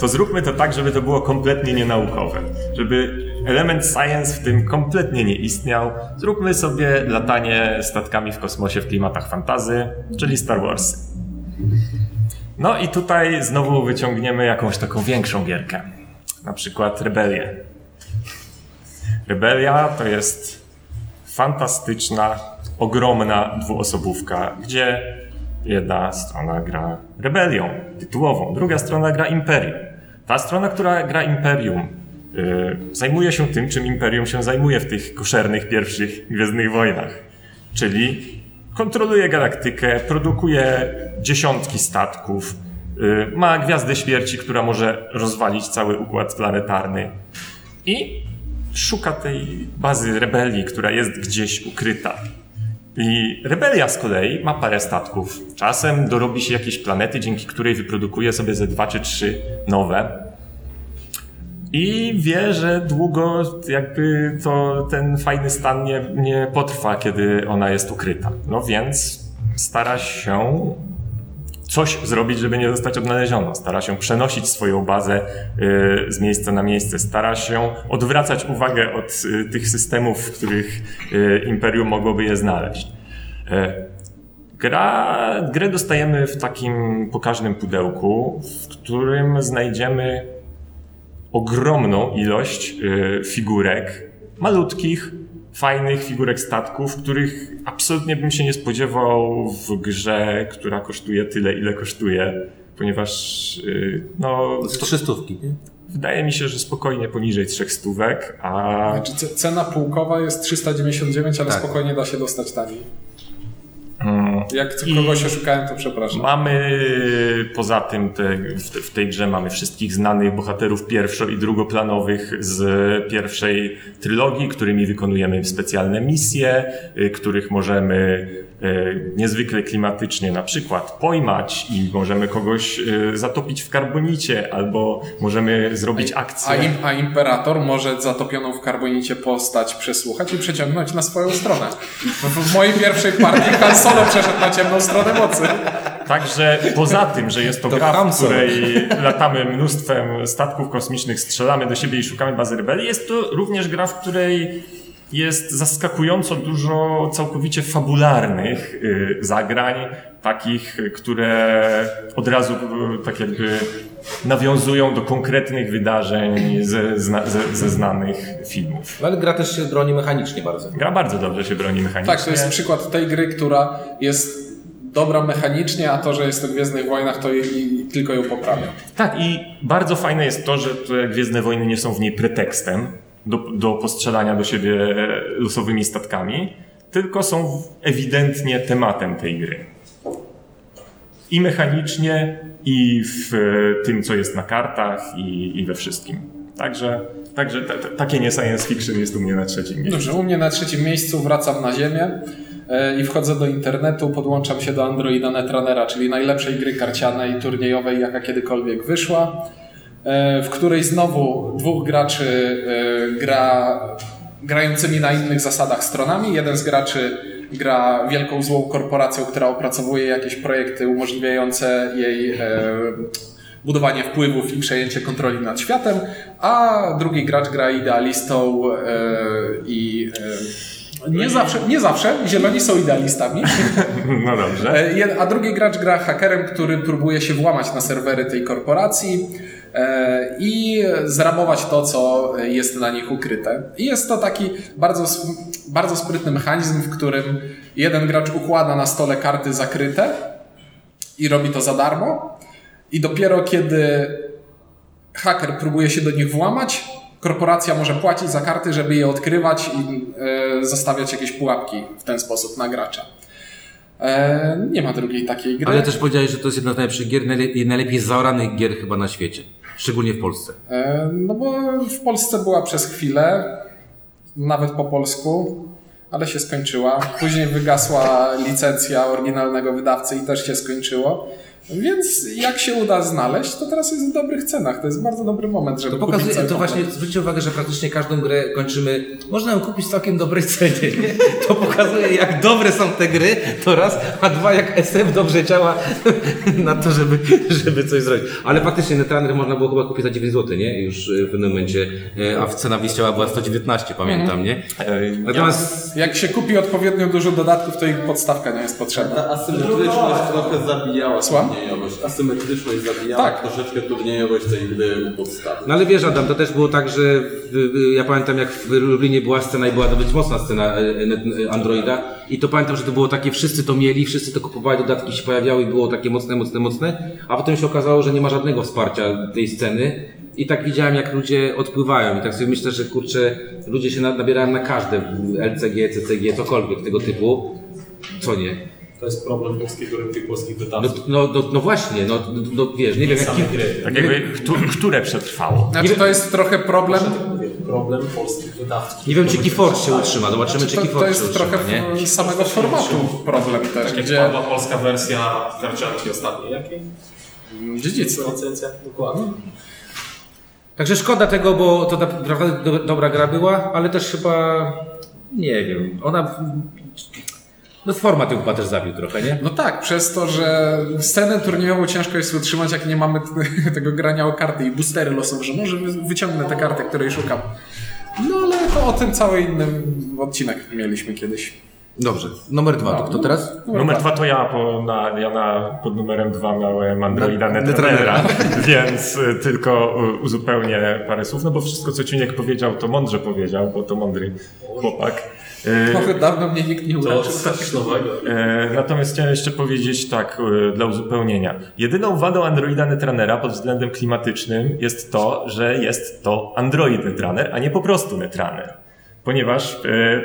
to zróbmy to tak, żeby to było kompletnie nienaukowe. Żeby element science w tym kompletnie nie istniał. Zróbmy sobie latanie statkami w kosmosie w klimatach fantazy, czyli Star Warsy. No i tutaj znowu wyciągniemy jakąś taką większą gierkę. Na przykład Rebelię. Rebelia to jest fantastyczna, ogromna dwuosobówka, gdzie jedna strona gra rebelią tytułową, druga strona gra imperium. Ta strona, która gra imperium, yy, zajmuje się tym, czym imperium się zajmuje w tych koszernych pierwszych Gwiezdnych Wojnach. Czyli kontroluje galaktykę, produkuje dziesiątki statków, yy, ma Gwiazdę Śmierci, która może rozwalić cały układ planetarny. I szuka tej bazy rebelii, która jest gdzieś ukryta. I rebelia z kolei ma parę statków. Czasem dorobi się jakieś planety, dzięki której wyprodukuje sobie ze dwa czy trzy nowe. I wie, że długo jakby to ten fajny stan nie, nie potrwa, kiedy ona jest ukryta. No więc stara się coś zrobić, żeby nie zostać odnalezioną. Stara się przenosić swoją bazę y, z miejsca na miejsce. Stara się odwracać uwagę od y, tych systemów, w których y, Imperium mogłoby je znaleźć. Gra, grę dostajemy w takim pokaźnym pudełku, w którym znajdziemy ogromną ilość figurek, malutkich, fajnych figurek statków, których absolutnie bym się nie spodziewał w grze, która kosztuje tyle, ile kosztuje, ponieważ yy, no... Z trzystówki, nie? Wydaje mi się, że spokojnie poniżej trzech stówek, a... Znaczy, ce- cena półkowa jest 399, ale Tak. spokojnie da się dostać taniej. Mm, Jak I- kogoś oszukałem, to przepraszam. Mamy poza tym te, w, te, w tej grze mamy wszystkich znanych bohaterów pierwszo- i drugoplanowych z pierwszej trylogii, którymi wykonujemy specjalne misje, y, których możemy y, niezwykle klimatycznie na przykład pojmać i możemy kogoś y, zatopić w karbonicie albo możemy zrobić akcję. A, im, a imperator może zatopioną w karbonicie postać przesłuchać i przeciągnąć na swoją stronę. W, w mojej pierwszej partii Han Solo przeszedł na ciemną stronę mocy. Także poza tym, że jest to, To gra, w której latamy mnóstwem statków kosmicznych, strzelamy do siebie i szukamy bazy rebelii, jest to również gra, w której jest zaskakująco dużo całkowicie fabularnych y, zagrań, takich, które od razu y, tak jakby nawiązują do konkretnych wydarzeń ze, zna, ze, ze znanych filmów. No, ale gra też się broni mechanicznie bardzo. Gra bardzo dobrze się broni mechanicznie. Tak, to jest przykład tej gry, która jest dobra mechanicznie, a to, że jest to w Gwiezdnych Wojnach, to i tylko ją poprawia. Tak, i bardzo fajne jest to, że te Gwiezdne Wojny nie są w niej pretekstem do, do postrzelania do siebie losowymi statkami, tylko są ewidentnie tematem tej gry. I mechanicznie, i w e, tym, co jest na kartach, i, i we wszystkim. Także, także ta, ta, takie nie science fiction jest u mnie na trzecim miejscu. Dobrze, u mnie na trzecim miejscu wracam na ziemię e, i wchodzę do internetu, podłączam się do Androida Netrunnera, czyli najlepszej gry karcianej, turniejowej, jaka kiedykolwiek wyszła, e, w której znowu dwóch graczy e, gra grającymi na innych zasadach stronami. Jeden z graczy gra wielką złą korporacją, która opracowuje jakieś projekty umożliwiające jej e, budowanie wpływów i przejęcie kontroli nad światem, a drugi gracz gra idealistą e, i e, nie zawsze, nie zawsze, zieloni są idealistami, No dobrze. E, a drugi gracz gra hakerem, który próbuje się włamać na serwery tej korporacji e, i zrabować to, co jest na nich ukryte. I jest to taki bardzo, bardzo sprytny mechanizm, w którym jeden gracz układa na stole karty zakryte i robi to za darmo. I dopiero kiedy haker próbuje się do nich włamać, korporacja może płacić za karty, żeby je odkrywać i e, zostawiać jakieś pułapki w ten sposób na gracza. E, nie ma drugiej takiej gry. Ale też powiedziałeś, że to jest jedna z najlepszych gier, najle- najlepiej zaoranych gier chyba na świecie. Szczególnie w Polsce. E, no bo w Polsce była przez chwilę, nawet po polsku, ale się skończyła. Później wygasła licencja oryginalnego wydawcy i też się skończyło. Więc jak się uda znaleźć, to teraz jest w dobrych cenach. To jest bardzo dobry moment, żeby To pokazuje, to właśnie komplet. zwróćcie uwagę, że praktycznie każdą grę kończymy. Można ją kupić w całkiem dobrej cenie. Nie? To pokazuje, jak dobre są te gry, to raz, a dwa, jak SF dobrze działa na to, żeby, żeby coś zrobić. Ale faktycznie Netrunner można było chyba kupić za 9 zł, nie? Już e, w pewnym momencie, e, a cena wyjściowa była 119, pamiętam, nie? E, Natomiast Jak się kupi odpowiednio dużo dodatków, to ich podstawka nie jest potrzebna. Ta asymetryczność trochę zabijała Słucham? Turniejowość. Asymetryczność zabijała Tak. troszeczkę turniejowość tej gry u podstawy. No ale wiesz Adam, to też było tak, że w, ja pamiętam jak w Lublinie była scena i była dosyć mocna scena e, e, Androida i to pamiętam, że to było takie, wszyscy to mieli, wszyscy to kupowali, dodatki się pojawiały i było takie mocne, mocne, mocne, a potem się okazało, że nie ma żadnego wsparcia tej sceny i tak widziałem jak ludzie odpływają i tak sobie myślę, że kurczę, ludzie się na- nabierają na każde LCG, CCG, cokolwiek tego typu, co nie? To jest problem polskiego rynku i polskich No, wydawców. no, no, no właśnie, no, no wiesz, nie wiem jak... Same gry. tak jakby, któ- które przetrwało. Znaczy to jest trochę problem. Mówię, Problem polskich wydawców. Nie wiem czy Keyforge się utrzyma, zobaczymy czy Znaczy, To, Keyforge to się jest utrzyma, trochę nie? samego formatu problem też, Tak gdzie padła polska wersja karcianki ostatniej. Jakiej? dziedzictwo. Licencja? Dokładnie. Także szkoda tego, bo to naprawdę do, dobra gra była, ale też chyba, nie wiem, ona, no format ją chyba też zabił trochę, nie? No tak, przez to, że scenę turniejową ciężko jest utrzymać, jak nie mamy tego grania o karty i boostery losowe, że może wy- wyciągnę te karty, której szukam. No ale to o tym cały inny odcinek mieliśmy kiedyś. Dobrze, numer dwa, to kto teraz? Numer dwa to ja, bo na, ja na, pod numerem dwa miałem Androida Netrunnera, więc y, tylko y, uzupełnię parę słów, no bo wszystko co Ciuniek powiedział, to mądrze powiedział, bo to mądry chłopak. Trochę dawno mnie nikt nie nowego. E, Natomiast chciałem jeszcze powiedzieć tak e, dla uzupełnienia. Jedyną wadą Androida Netrunnera pod względem klimatycznym jest to, że jest to Android Netrunner, a nie po prostu Netrunner. Ponieważ e,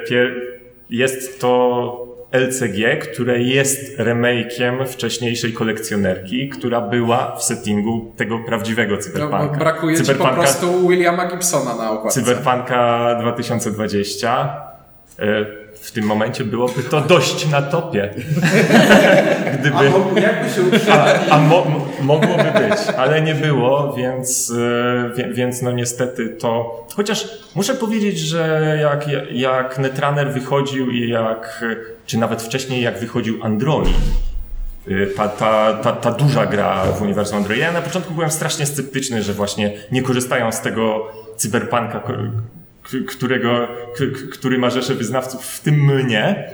jest to LCG, które jest remake'iem wcześniejszej kolekcjonerki, która była w settingu tego prawdziwego No, cyberpunka. brakuje ci po Cyberpunka- prostu Williama Gibsona na okładce. Cyberpunka 2020. E, W tym momencie byłoby to dość na topie. Gdyby, Jakby się a a mo, mo- mogłoby być, ale nie było, więc, e, więc no niestety to. Chociaż muszę powiedzieć, że jak, jak Netrunner wychodził i jak, czy nawet wcześniej jak wychodził Android, y, ta, ta, ta, ta duża gra w uniwersum Androida. Ja na początku byłem strasznie sceptyczny, że właśnie nie korzystają z tego cyberpunka, którego, który ma rzeszę wyznawców, w tym mnie.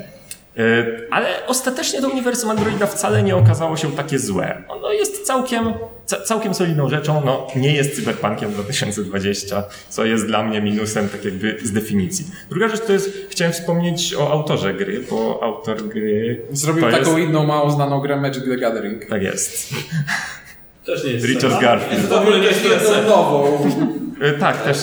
Y, Ale ostatecznie to uniwersum Androida wcale nie okazało się takie złe. Ono jest całkiem, ca- całkiem solidną rzeczą. No, nie jest cyberpunkiem 2020, co jest dla mnie minusem tak jakby z definicji. Druga rzecz to jest, chciałem wspomnieć o autorze gry, bo autor gry Zrobił to taką jest, inną mało znaną grę Magic the Gathering. Tak jest. Też nie jest Richard Garfield. W ogóle nie jest nową. E, Tak, też,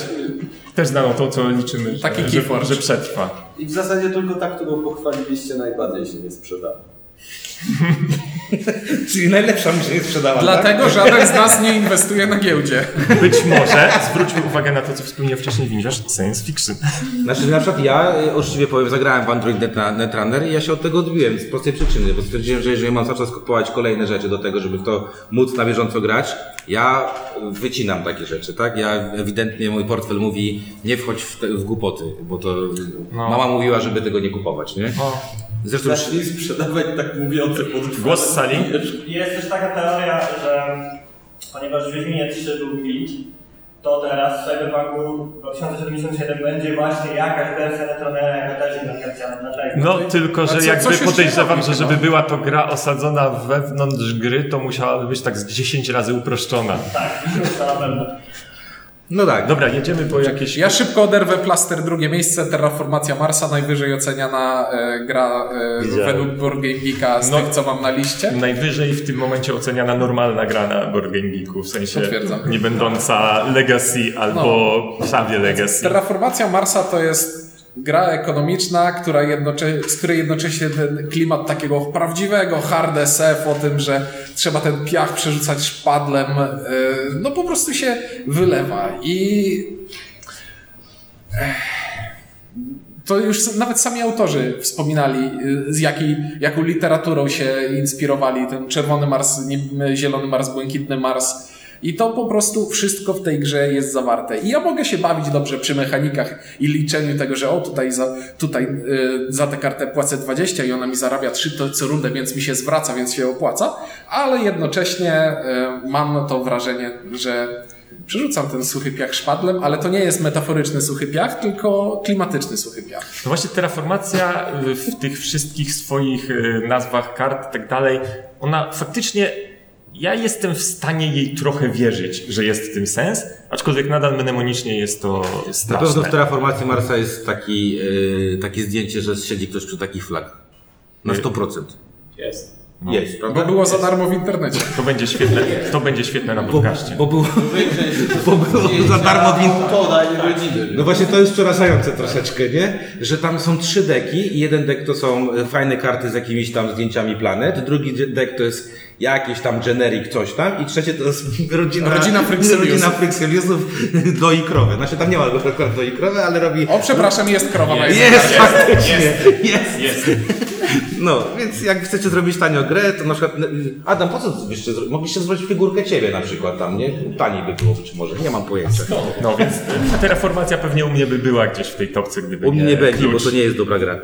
też znaną to, co liczymy, że, Taki że, że przetrwa. I w zasadzie tylko ta, którą pochwaliliście najbardziej się nie sprzedała. Czyli najlepsza mi się nie sprzedała, tak? Dlatego żaden z nas nie inwestuje na giełdzie. Być może, zwróćmy uwagę na to, co wspomniał wcześniej Windziarz, science fiction. Znaczy na przykład ja, y, uczciwie powiem, zagrałem w Android Netrunner i ja się od tego odbiłem z prostej przyczyny, bo stwierdziłem, że jeżeli mam cały czas kupować kolejne rzeczy do tego, żeby w to móc na bieżąco grać, ja wycinam takie rzeczy, tak? Ja ewidentnie, mój portfel mówi, nie wchodź w, te, w głupoty, bo to No. mama mówiła, żeby tego nie kupować, nie? Zresztą już Zacznij sprzedawać tak mówiące pod Głos z sali. Jest też taka teoria, że ponieważ w Wiedźminie 3 był glitch, to teraz w Cyberpunku 2077 będzie właśnie jakaś wersja Netronera, jaka też inna wersja. No, tylko, że co- jakby już podejrzewam, że żeby była to gra osadzona wewnątrz gry, to musiałaby być tak z 10 razy uproszczona. Tak, to na pewno. No tak. Dobra, jedziemy po jakieś... Ja szybko oderwę plaster drugie miejsce, Terraformacja Marsa, najwyżej oceniana e, gra e, według Board Game Geeka z No. tych, co mam na liście. Najwyżej w tym momencie oceniana normalna gra na Board Game Geeku, w sensie nie będąca Legacy albo prawie Legacy. Terraformacja Marsa to jest gra ekonomiczna, która jednocze- z której jednocześnie ten klimat takiego prawdziwego hard SF o tym, że trzeba ten piach przerzucać szpadlem, e, no po prostu się wylewa. I to już nawet sami autorzy wspominali, y, z jakiej, jaką literaturą się inspirowali. Ten czerwony Mars, zielony Mars, błękitny Mars. I to po prostu wszystko w tej grze jest zawarte. I ja mogę się bawić dobrze przy mechanikach i liczeniu tego, że o tutaj za, tutaj, y, za tę kartę płacę 20 i ona mi zarabia 3 to co rundę, więc mi się zwraca, więc się opłaca. Ale jednocześnie y, mam to wrażenie, że przerzucam ten suchy piach szpadlem, ale to nie jest metaforyczny suchy piach, tylko klimatyczny suchy piach. No właśnie terraformacja y, w tych wszystkich swoich nazwach kart i tak dalej, ona faktycznie, ja jestem w stanie jej trochę wierzyć, że jest w tym sens, aczkolwiek nadal mnemonicznie jest to Na pewno w straszne. terraformacji Marsa jest taki, yy, takie zdjęcie, że siedzi ktoś przy takich flag. Na 100%. Jest. Jest, prawda? Bo było za darmo w internecie. To będzie świetne, to będzie świetne na Bo, podcaście. bo, było, bo było za darmo w internecie. No właśnie to jest przerażające troszeczkę, nie? Że tam są trzy deki jeden dek to są fajne karty z jakimiś tam zdjęciami planet, drugi dek to jest jakieś tam generic coś tam i trzecie to jest rodzina, Rodzina Frykseliusów. rodzina Frykseliusów doi krowę. Znaczy tam nie ma akurat doi krowę, ale robi... O, przepraszam, jest krowa Jest, karcie. faktycznie, jest. Jest. No, więc jak chcecie zrobić tanio grę, to na przykład... Adam, po co byście. Mogliście zrobić figurkę ciebie na przykład tam, nie? Taniej by było być może, nie mam pojęcia. No więc y, terraformacja pewnie u mnie by była gdzieś w tej topce, gdyby U mnie nie będzie, klucz. bo to nie jest dobra gra. E,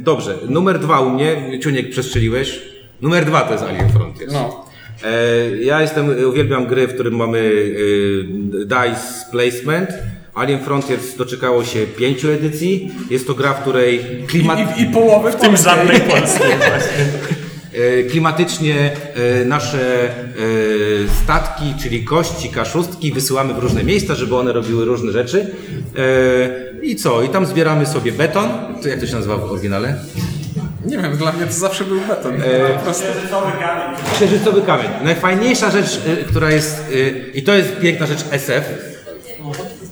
dobrze, numer dwa u mnie, Ciuniek przestrzeliłeś. Numer dwa to jest Alien Frontiers. No. E, ja jestem, uwielbiam gry, w którym mamy e, dice placement. Alien Frontiers doczekało się pięciu edycji. Jest to gra, w której klimat... I, I połowy w tym żadnej Polskiej właśnie. E, Klimatycznie nasze statki, czyli kości, kaszustki wysyłamy w różne miejsca, żeby one robiły różne rzeczy. I co? I tam zbieramy sobie beton. To jak to się nazywa w oryginale? Nie wiem, dla mnie to zawsze był beton. prostu. Księżycowy kamień. Księżycowy kamień. Najfajniejsza rzecz, y, która jest, y, i to jest piękna rzecz SF.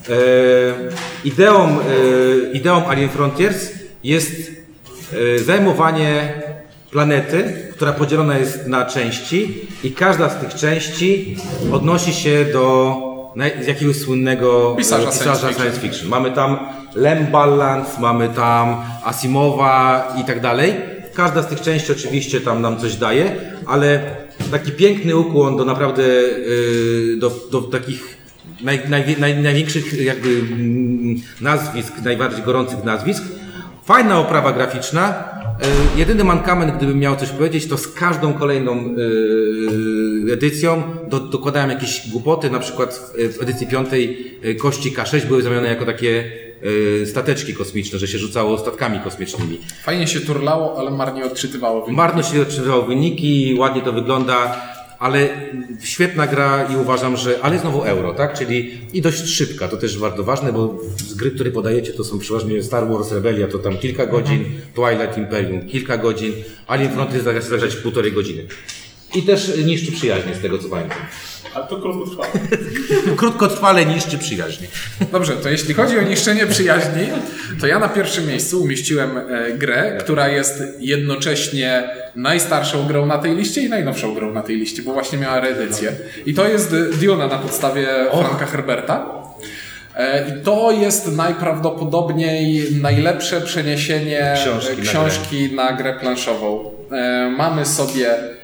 Y, Ideą, y, ideą Alien Frontiers jest y, zajmowanie planety, która podzielona jest na części i każda z tych części odnosi się do naj- jakiegoś słynnego Pisarza e, science fiction. science fiction. Mamy tam Lem mamy tam Asimowa i tak dalej. Każda z tych części oczywiście tam nam coś daje, ale taki piękny ukłon do naprawdę yy, do, do takich naj, naj, naj, największych jakby mm, nazwisk, najbardziej gorących nazwisk. Fajna oprawa graficzna. Yy, jedyny mankament, gdybym miał coś powiedzieć, to z każdą kolejną yy, edycją do, dokładałem jakieś głupoty. Na przykład w, edycji piątej kości K6 były zamienione jako takie stateczki kosmiczne, że się rzucało statkami kosmicznymi. Fajnie się turlało, ale marnie odczytywało wyniki. Marno się otrzymywało wyniki, ładnie to wygląda, ale świetna gra i uważam, że, ale znowu euro, tak? Czyli i dość szybka, to też bardzo ważne, bo z gry, które podajecie, to są przeważnie Star Wars Rebellia, to tam kilka godzin, Twilight Imperium kilka godzin, Alien Frontier zagrać półtorej godziny. I też niszczy przyjaźnie, z tego co pamiętam. Ale to krótko trwa. Krótkotrwale niszczy przyjaźnie. Dobrze, to jeśli chodzi o niszczenie przyjaźni, to ja na pierwszym miejscu umieściłem e, grę, która jest jednocześnie najstarszą grą na tej liście i najnowszą grą na tej liście, bo właśnie miała reedycję. I to jest Duna na podstawie Franka Herberta. E, I to jest najprawdopodobniej najlepsze przeniesienie Książki e, na książki na grę planszową. E, Mamy sobie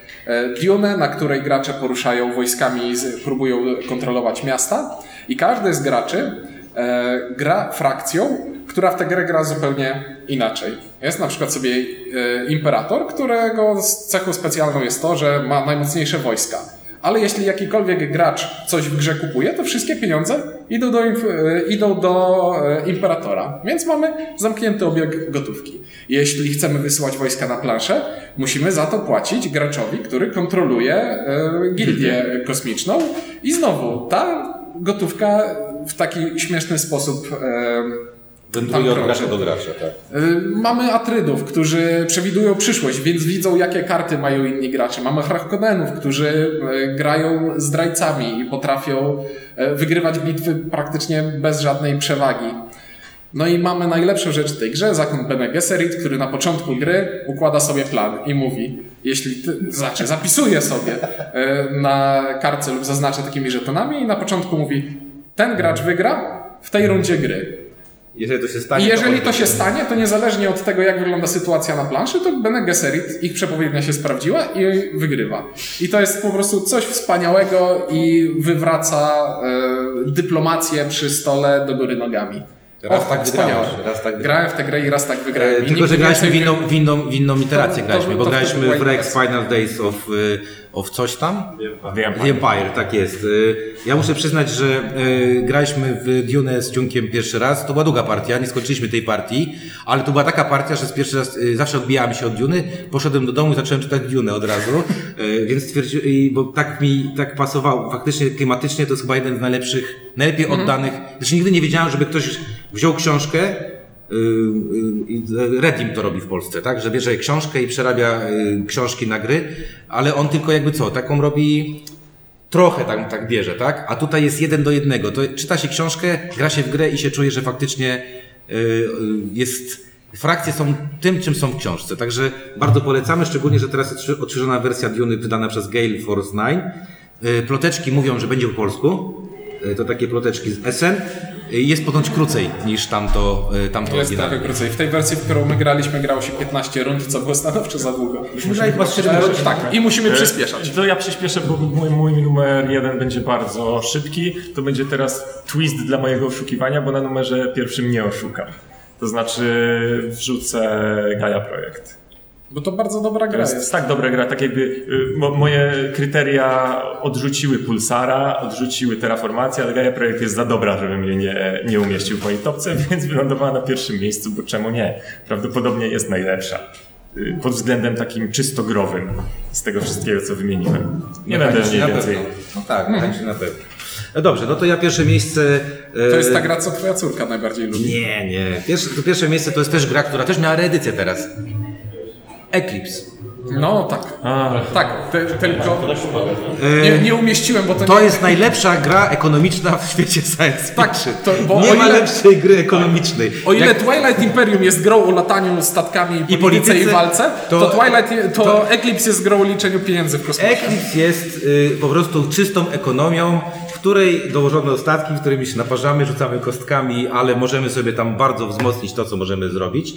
Dune, na której gracze poruszają wojskami, z- próbują kontrolować miasta i każdy z graczy e, gra frakcją, która w tę grę gra zupełnie inaczej. Jest na przykład sobie e, imperator, którego cechą specjalną jest to, że ma najmocniejsze wojska. Ale jeśli jakikolwiek gracz coś w grze kupuje, to wszystkie pieniądze idą do, e, idą do e, imperatora. Więc mamy zamknięty obieg gotówki. Jeśli chcemy wysyłać wojska na planszę, musimy za to płacić graczowi, który kontroluje e, gildię kosmiczną. I znowu, ta gotówka w taki śmieszny sposób Wędruje od gracza do gracza, tak. Y, Mamy Atrydów, którzy przewidują przyszłość, więc widzą, jakie karty mają inni gracze. Mamy Harkonnenów, którzy y, grają zdrajcami i potrafią y, wygrywać bitwy praktycznie bez żadnej przewagi. No i mamy najlepszą rzecz w tej grze, zakon Bene Gesserit, który na początku gry układa sobie plan i mówi, jeśli ty, znaczy zapisuje sobie na kartce lub zaznacza takimi żetonami i na początku mówi, ten gracz wygra w tej rundzie gry. Jeżeli to się stanie. I jeżeli oni to się stanie, to niezależnie od tego, jak wygląda sytuacja na planszy, to Bene Gesserit, ich przepowiednia się sprawdziła i wygrywa. I to jest po prostu coś wspaniałego i wywraca e, dyplomację przy stole do góry nogami. Raz Och, tak wygrałeś, raz tak. Grałem w tę grę i raz tak wygrałem. E, tylko, że graliśmy w inną, w inną, w inną iterację To- graliśmy, to- bo to graliśmy wtedy w Rex. Final Days of, y, of coś tam. The Empire. The Empire, tak jest. Y, Ja muszę przyznać, że y, graliśmy w Dune z Ciunkiem pierwszy raz. To była długa partia, nie skończyliśmy tej partii, ale to była taka partia, że z pierwszy raz zawsze odbijałem się od Duny, poszedłem do domu i zacząłem czytać Dune od razu, więc stwierdziłem, bo tak mi tak pasowało, faktycznie klimatycznie to jest chyba jeden z najlepszych, najlepiej oddanych, znaczy nigdy nie wiedziałem, żeby ktoś wziął książkę, y, y, Redim to robi w Polsce, tak? Że bierze książkę i przerabia y, książki na gry, ale on tylko jakby co, taką robi trochę tak, tak bierze, tak? A tutaj jest jeden do jednego. To czyta się książkę, gra się w grę i się czuje, że faktycznie jest. Frakcje są tym, czym są w książce. Także bardzo polecamy, szczególnie, że teraz jest odświeżona wersja Duny wydana przez Gale Force 9. Y, Ploteczki mówią, że będzie po polsku. To takie ploteczki z SN. Jest ponoć krócej niż tamto, y, tamto Jest oryginalne. trochę krócej. W tej wersji, w którą my graliśmy, grało się 15 rund, co było stanowczo za długo. grali chyba z siedem E, godzin. Tak, i musimy przyspieszać. To ja przyspieszę, bo mój, mój numer jeden będzie bardzo szybki. To będzie teraz twist dla mojego oszukiwania, bo na numerze pierwszym nie oszukam. To znaczy wrzucę Gaia Projekt. Bo to bardzo dobra gra jest jest. tak dobra gra, tak jakby y, mo, moje kryteria odrzuciły Pulsara, odrzuciły Terraformację, ale Gaia Projekt jest za dobra, żebym jej nie, nie umieścił w mojej topce, więc wylądowała na pierwszym miejscu, bo czemu nie? Prawdopodobnie jest najlepsza. Y, Pod względem takim czysto growym z tego wszystkiego, co wymieniłem. Nie będę Mechanicznie mniej na więcej. pewno. No tak, mechanicznie na pewno. No dobrze, no to ja pierwsze miejsce. e, To jest ta gra, co twoja córka najbardziej lubi. Nie, nie. Pierwsze, to pierwsze miejsce to jest też gra, która też miała reedycję teraz. Eclipse. No tak. Tak, te, tylko nie, nie umieściłem, bo to, To nie... jest najlepsza gra ekonomiczna w świecie science Tak, fiction. to- bo nie o ma ile- lepszej gry ekonomicznej. O ile Jak- Twilight Imperium jest grą o lataniu statkami i polityce polityce, i walce, to, to- Twilight, to, Eclipse jest grą o liczeniu pieniędzy w kosmosie. Eclipse jest y, po prostu czystą ekonomią, w której dołożono statki, którymi się naparzamy, rzucamy kostkami, ale możemy sobie tam bardzo wzmocnić to, co możemy zrobić.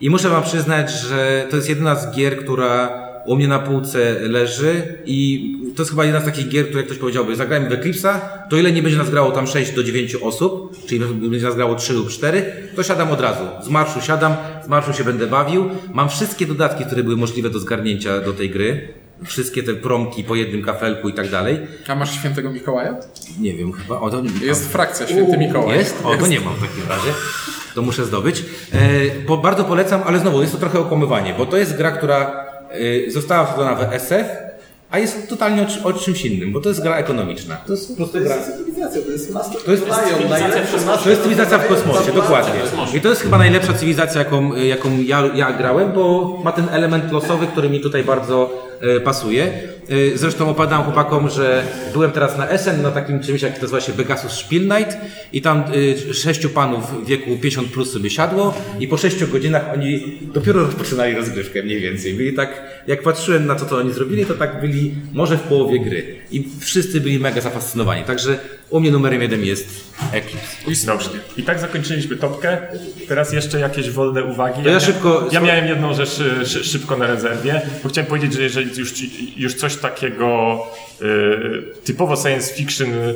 I muszę wam przyznać, że to jest jedna z gier, która u mnie na półce leży i to jest chyba jedna z takich gier, które jak ktoś powiedziałby, zagrajmy w Eclipse'a, to ile nie będzie nas grało tam 6 do 9 osób, czyli będzie nas grało 3 lub 4, to siadam od razu. Z marszu siadam, z marszu się będę bawił. Mam wszystkie dodatki, które były możliwe do zgarnięcia do tej gry. Wszystkie te promki po jednym kafelku i tak dalej. A masz świętego Mikołaja? Nie wiem, chyba. O, to nie, Jest frakcja Święty Mikołaj. jest? O, to nie mam w takim razie. To muszę zdobyć. E, po, bardzo polecam, ale znowu jest to trochę okłamywanie, bo to jest gra, która e, została wsadzona w SF, a jest totalnie o, o czymś innym, bo to jest gra ekonomiczna. To jest po prostu gra. Cywilizacja, to jest master. To jest, to jest cywilizacja w kosmosie, dokładnie. I to jest chyba najlepsza cywilizacja, jaką, jaką ja, ja grałem, bo ma ten element losowy, który mi tutaj bardzo pasuje. E, zresztą opadam chłopakom, że byłem teraz na SN, na takim czymś, jak nazywa się Pegasus Spiel Night i tam e, sześciu panów w wieku 50 plus sobie siadło i po sześciu godzinach oni dopiero rozpoczynali rozgrywkę mniej więcej. Byli tak, jak patrzyłem na to, co oni zrobili, to tak byli może w połowie gry. I wszyscy byli mega zafascynowani. Także u mnie numerem jeden jest Eclipse. Dobrze. I tak zakończyliśmy topkę. Teraz jeszcze jakieś wolne uwagi. Ja mia- szybko- Ja miałem jedną rzecz szy, szybko na rezerwie, bo chciałem powiedzieć, że jeżeli już, już coś takiego y, typowo science fiction y,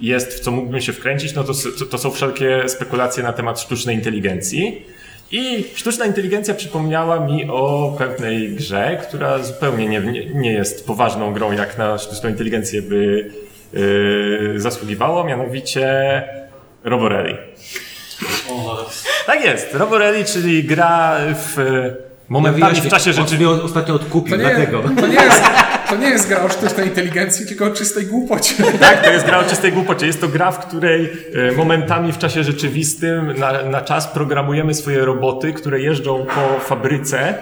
jest, w co mógłbym się wkręcić, no to, to, są wszelkie spekulacje na temat sztucznej inteligencji. I sztuczna inteligencja przypomniała mi o pewnej grze, która zupełnie nie, nie, nie jest poważną grą, jak na sztuczną inteligencję by zasługiwało, mianowicie Roborelli. Tak jest, Roborelli, czyli gra w momentami w czasie mnie ostatnio odkupił, To nie, dlatego. to, nie jest, to nie jest gra o sztucznej inteligencji, tylko o czystej głupocie. Tak, to jest gra o czystej głupocie. Jest to gra, w której e, momentami w czasie rzeczywistym na, na czas programujemy swoje roboty, które jeżdżą po fabryce.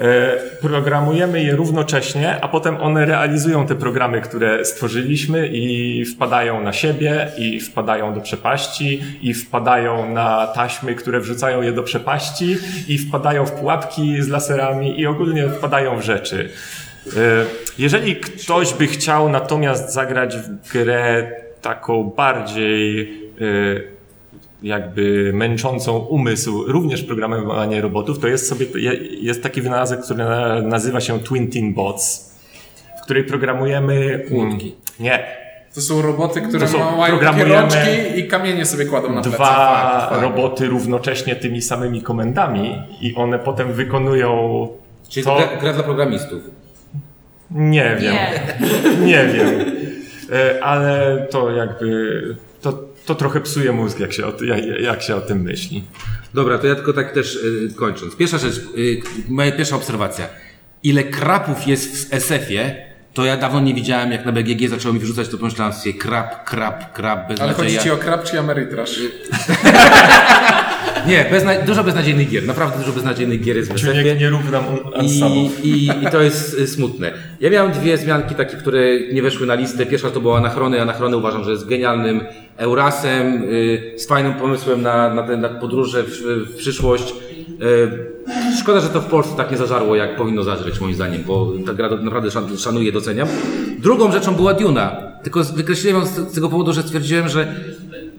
E, Programujemy je równocześnie, a potem one realizują te programy, które stworzyliśmy i wpadają na siebie, i wpadają do przepaści, i wpadają na taśmy, które wrzucają je do przepaści, i wpadają w pułapki z laserami, i ogólnie wpadają w rzeczy. E, Jeżeli ktoś by chciał natomiast zagrać w grę taką bardziej e, jakby męczącą umysł również programowanie robotów, to jest sobie jest taki wynalazek, który na- nazywa się Twin Bots, w której programujemy Kłódki. Nie, To są roboty, które są- ma- mają takie programujemy rączki i kamienie sobie kładą na plecach. dwa Fakt, fakt. roboty równocześnie tymi samymi komendami i one potem wykonują Czyli to... to gra, gra dla programistów. Nie wiem. Nie. Nie wiem. E, Ale to jakby. To, to trochę psuje mózg, jak się, o, jak, jak się o tym myśli. Dobra, to ja tylko tak też y, kończąc. Pierwsza rzecz, y, moja pierwsza obserwacja. Ile krapów jest w SF-ie, to ja dawno nie widziałem, jak na BGG zaczęło mi wyrzucać, to pomyślałem sobie krap, krap, krap, bez Ale chodzi ci o krab czy Ameritrash? Nie, bezna... dużo beznadziejnych gier, naprawdę dużo beznadziejnych gier jest w Czyli nie, SF-ie. nie równam I, i, I to jest y, smutne. Ja miałem dwie zmianki takie, które nie weszły na listę. Pierwsza to była Anachrony. Anachrony uważam, że jest genialnym Eurasem, y, z fajnym pomysłem na, na, te, na podróże w, w przyszłość. Y, szkoda, że to w Polsce tak nie zażarło, jak powinno zażreć moim zdaniem, bo ta gra naprawdę szan, szanuję, doceniam. Drugą rzeczą była Duna. Tylko wykreśliłem ją z tego powodu, że stwierdziłem, że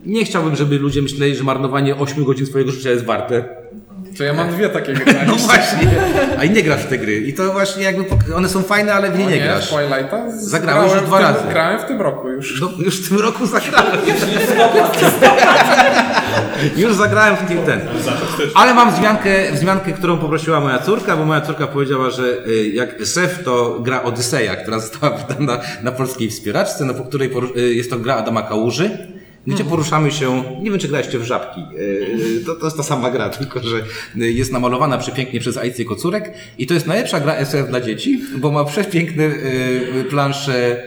nie chciałbym, żeby ludzie myśleli, że marnowanie 8 godzin swojego życia jest warte. To ja mam dwie takie gry No właśnie, a i nie grasz w te gry. I to właśnie jakby, one są fajne, ale w nie, nie nie, grasz. Twilighta? Zagrałeś już dwa tym, razy. Grałem w tym roku już. No, już w tym roku zagrałem. już zagrałem w tym ten. Ale mam wzmiankę, wzmiankę, którą poprosiła moja córka, bo moja córka powiedziała, że y, jak szef to gra Odyseja, która została wydana na polskiej wspieraczce, no po której y, jest to gra Adama Kałuży. Gdzie poruszamy się, nie wiem czy graliście w żabki, y, to, to jest ta sama gra, tylko że y, jest namalowana przepięknie przez Ajcy Kocurek i to jest najlepsza gra SF dla dzieci, bo ma przepiękne plansze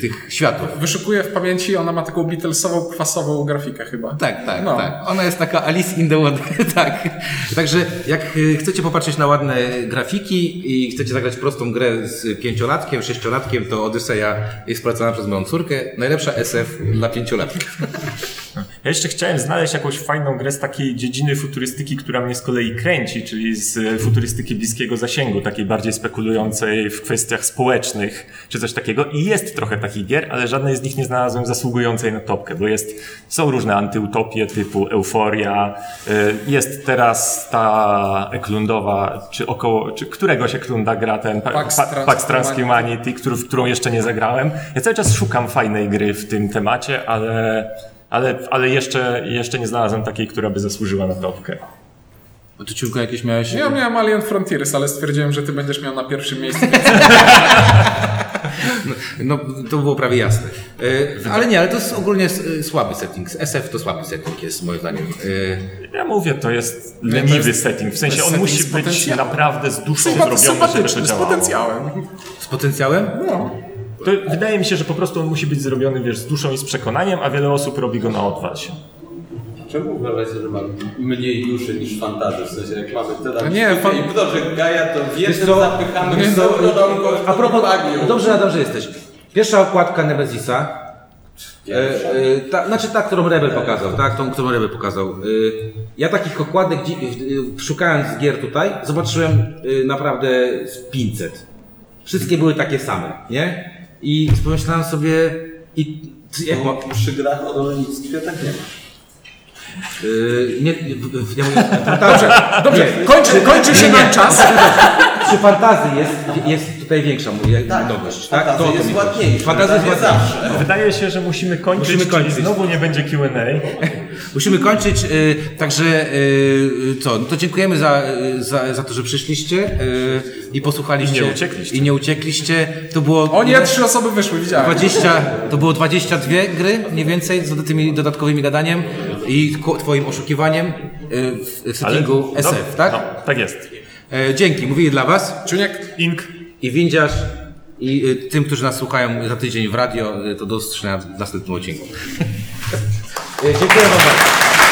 tych światów. Wyszukuję w pamięci, ona ma taką Beatlesową, kwasową grafikę chyba. Tak, tak, No. tak. Ona jest taka Alice in the Wonder, tak. Także jak chcecie popatrzeć na ładne grafiki i chcecie zagrać prostą grę z pięciolatkiem, sześciolatkiem, to Odyseja jest polecana przez moją córkę. Najlepsza SF dla solar. Ja jeszcze chciałem znaleźć jakąś fajną grę z takiej dziedziny futurystyki, która mnie z kolei kręci, czyli z e, futurystyki bliskiego zasięgu, takiej bardziej spekulującej w kwestiach społecznych, czy coś takiego. I jest trochę takich gier, ale żadnej z nich nie znalazłem zasługującej na topkę, bo jest, są różne antyutopie typu Euforia, e, jest teraz ta Eklundowa, czy około, czy któregoś Eklunda gra ten Pa- Pax Pa- Pax Transhumanity. Transhumanity, który, w którą jeszcze nie zagrałem. Ja cały czas szukam fajnej gry w tym temacie, ale, ale, ale jeszcze, jeszcze nie znalazłem takiej, która by zasłużyła na topkę. A ty Ciulko jakieś miałeś? Ja miałem Alien Frontiers, ale stwierdziłem, że ty będziesz miał na pierwszym miejscu. No, to było prawie jasne. E, ale nie, ale to jest ogólnie e, słaby setting. SF to słaby setting jest moim zdaniem. E, Ja mówię, to jest to leniwy jest- setting. W sensie on musi być naprawdę z duszą zrobiony, żeby to sympatyczny, z działało. potencjałem. z potencjałem? No. To wydaje mi się, że po prostu on musi być zrobiony wiesz, z duszą i z przekonaniem, a wiele osób robi go na odwać. Czemu uważacie, że mam mniej duszy niż fantazy? W sensie jak mamy No nie, fan- i że Gaja to co? zapychamy w dobrą A propos, magią. dobrze Adam, że jesteś. Pierwsza okładka Nemezisa, e, e, ta, znaczy ta, którą Rebel pokazał, tak, tą, którą Rebel pokazał. E, ja takich okładek, e, szukając gier tutaj, zobaczyłem e, naprawdę z 500. Wszystkie były takie same, nie? I pomyślałem sobie, i jak ma, Przy grach o rolnictwie tak nie ma. E, nie, nie, mówię, dobrze, Dobrze, kończy, kończy się nam czas. przy fantazji jest, jest tutaj większa moja Tak, tak? fantazja To o to jest ładniejsza, Fantazja jest nie ładniejsza. zawsze. Wydaje się, że musimy kończyć, Musimy kończyć. czyli znowu nie będzie Q&A. Musimy kończyć, y, także y, co, no to dziękujemy za, y, za, za to, że przyszliście y, i posłuchaliście. I nie uciekliście. I nie uciekliście. To było O nie, trzy osoby wyszły, widziałem. 20, to było 22 gry, mniej więcej, z tymi dodatkowymi gadaniem i twoim oszukiwaniem y, w, settingu SF, no, tak? No, tak jest. E, dzięki, mówili dla was Czuniek, Ink. i windziarz i y, tym, którzy nas słuchają za tydzień w radio, to do usłyszenia w następnym odcinku. E, dziękuję wam bardzo.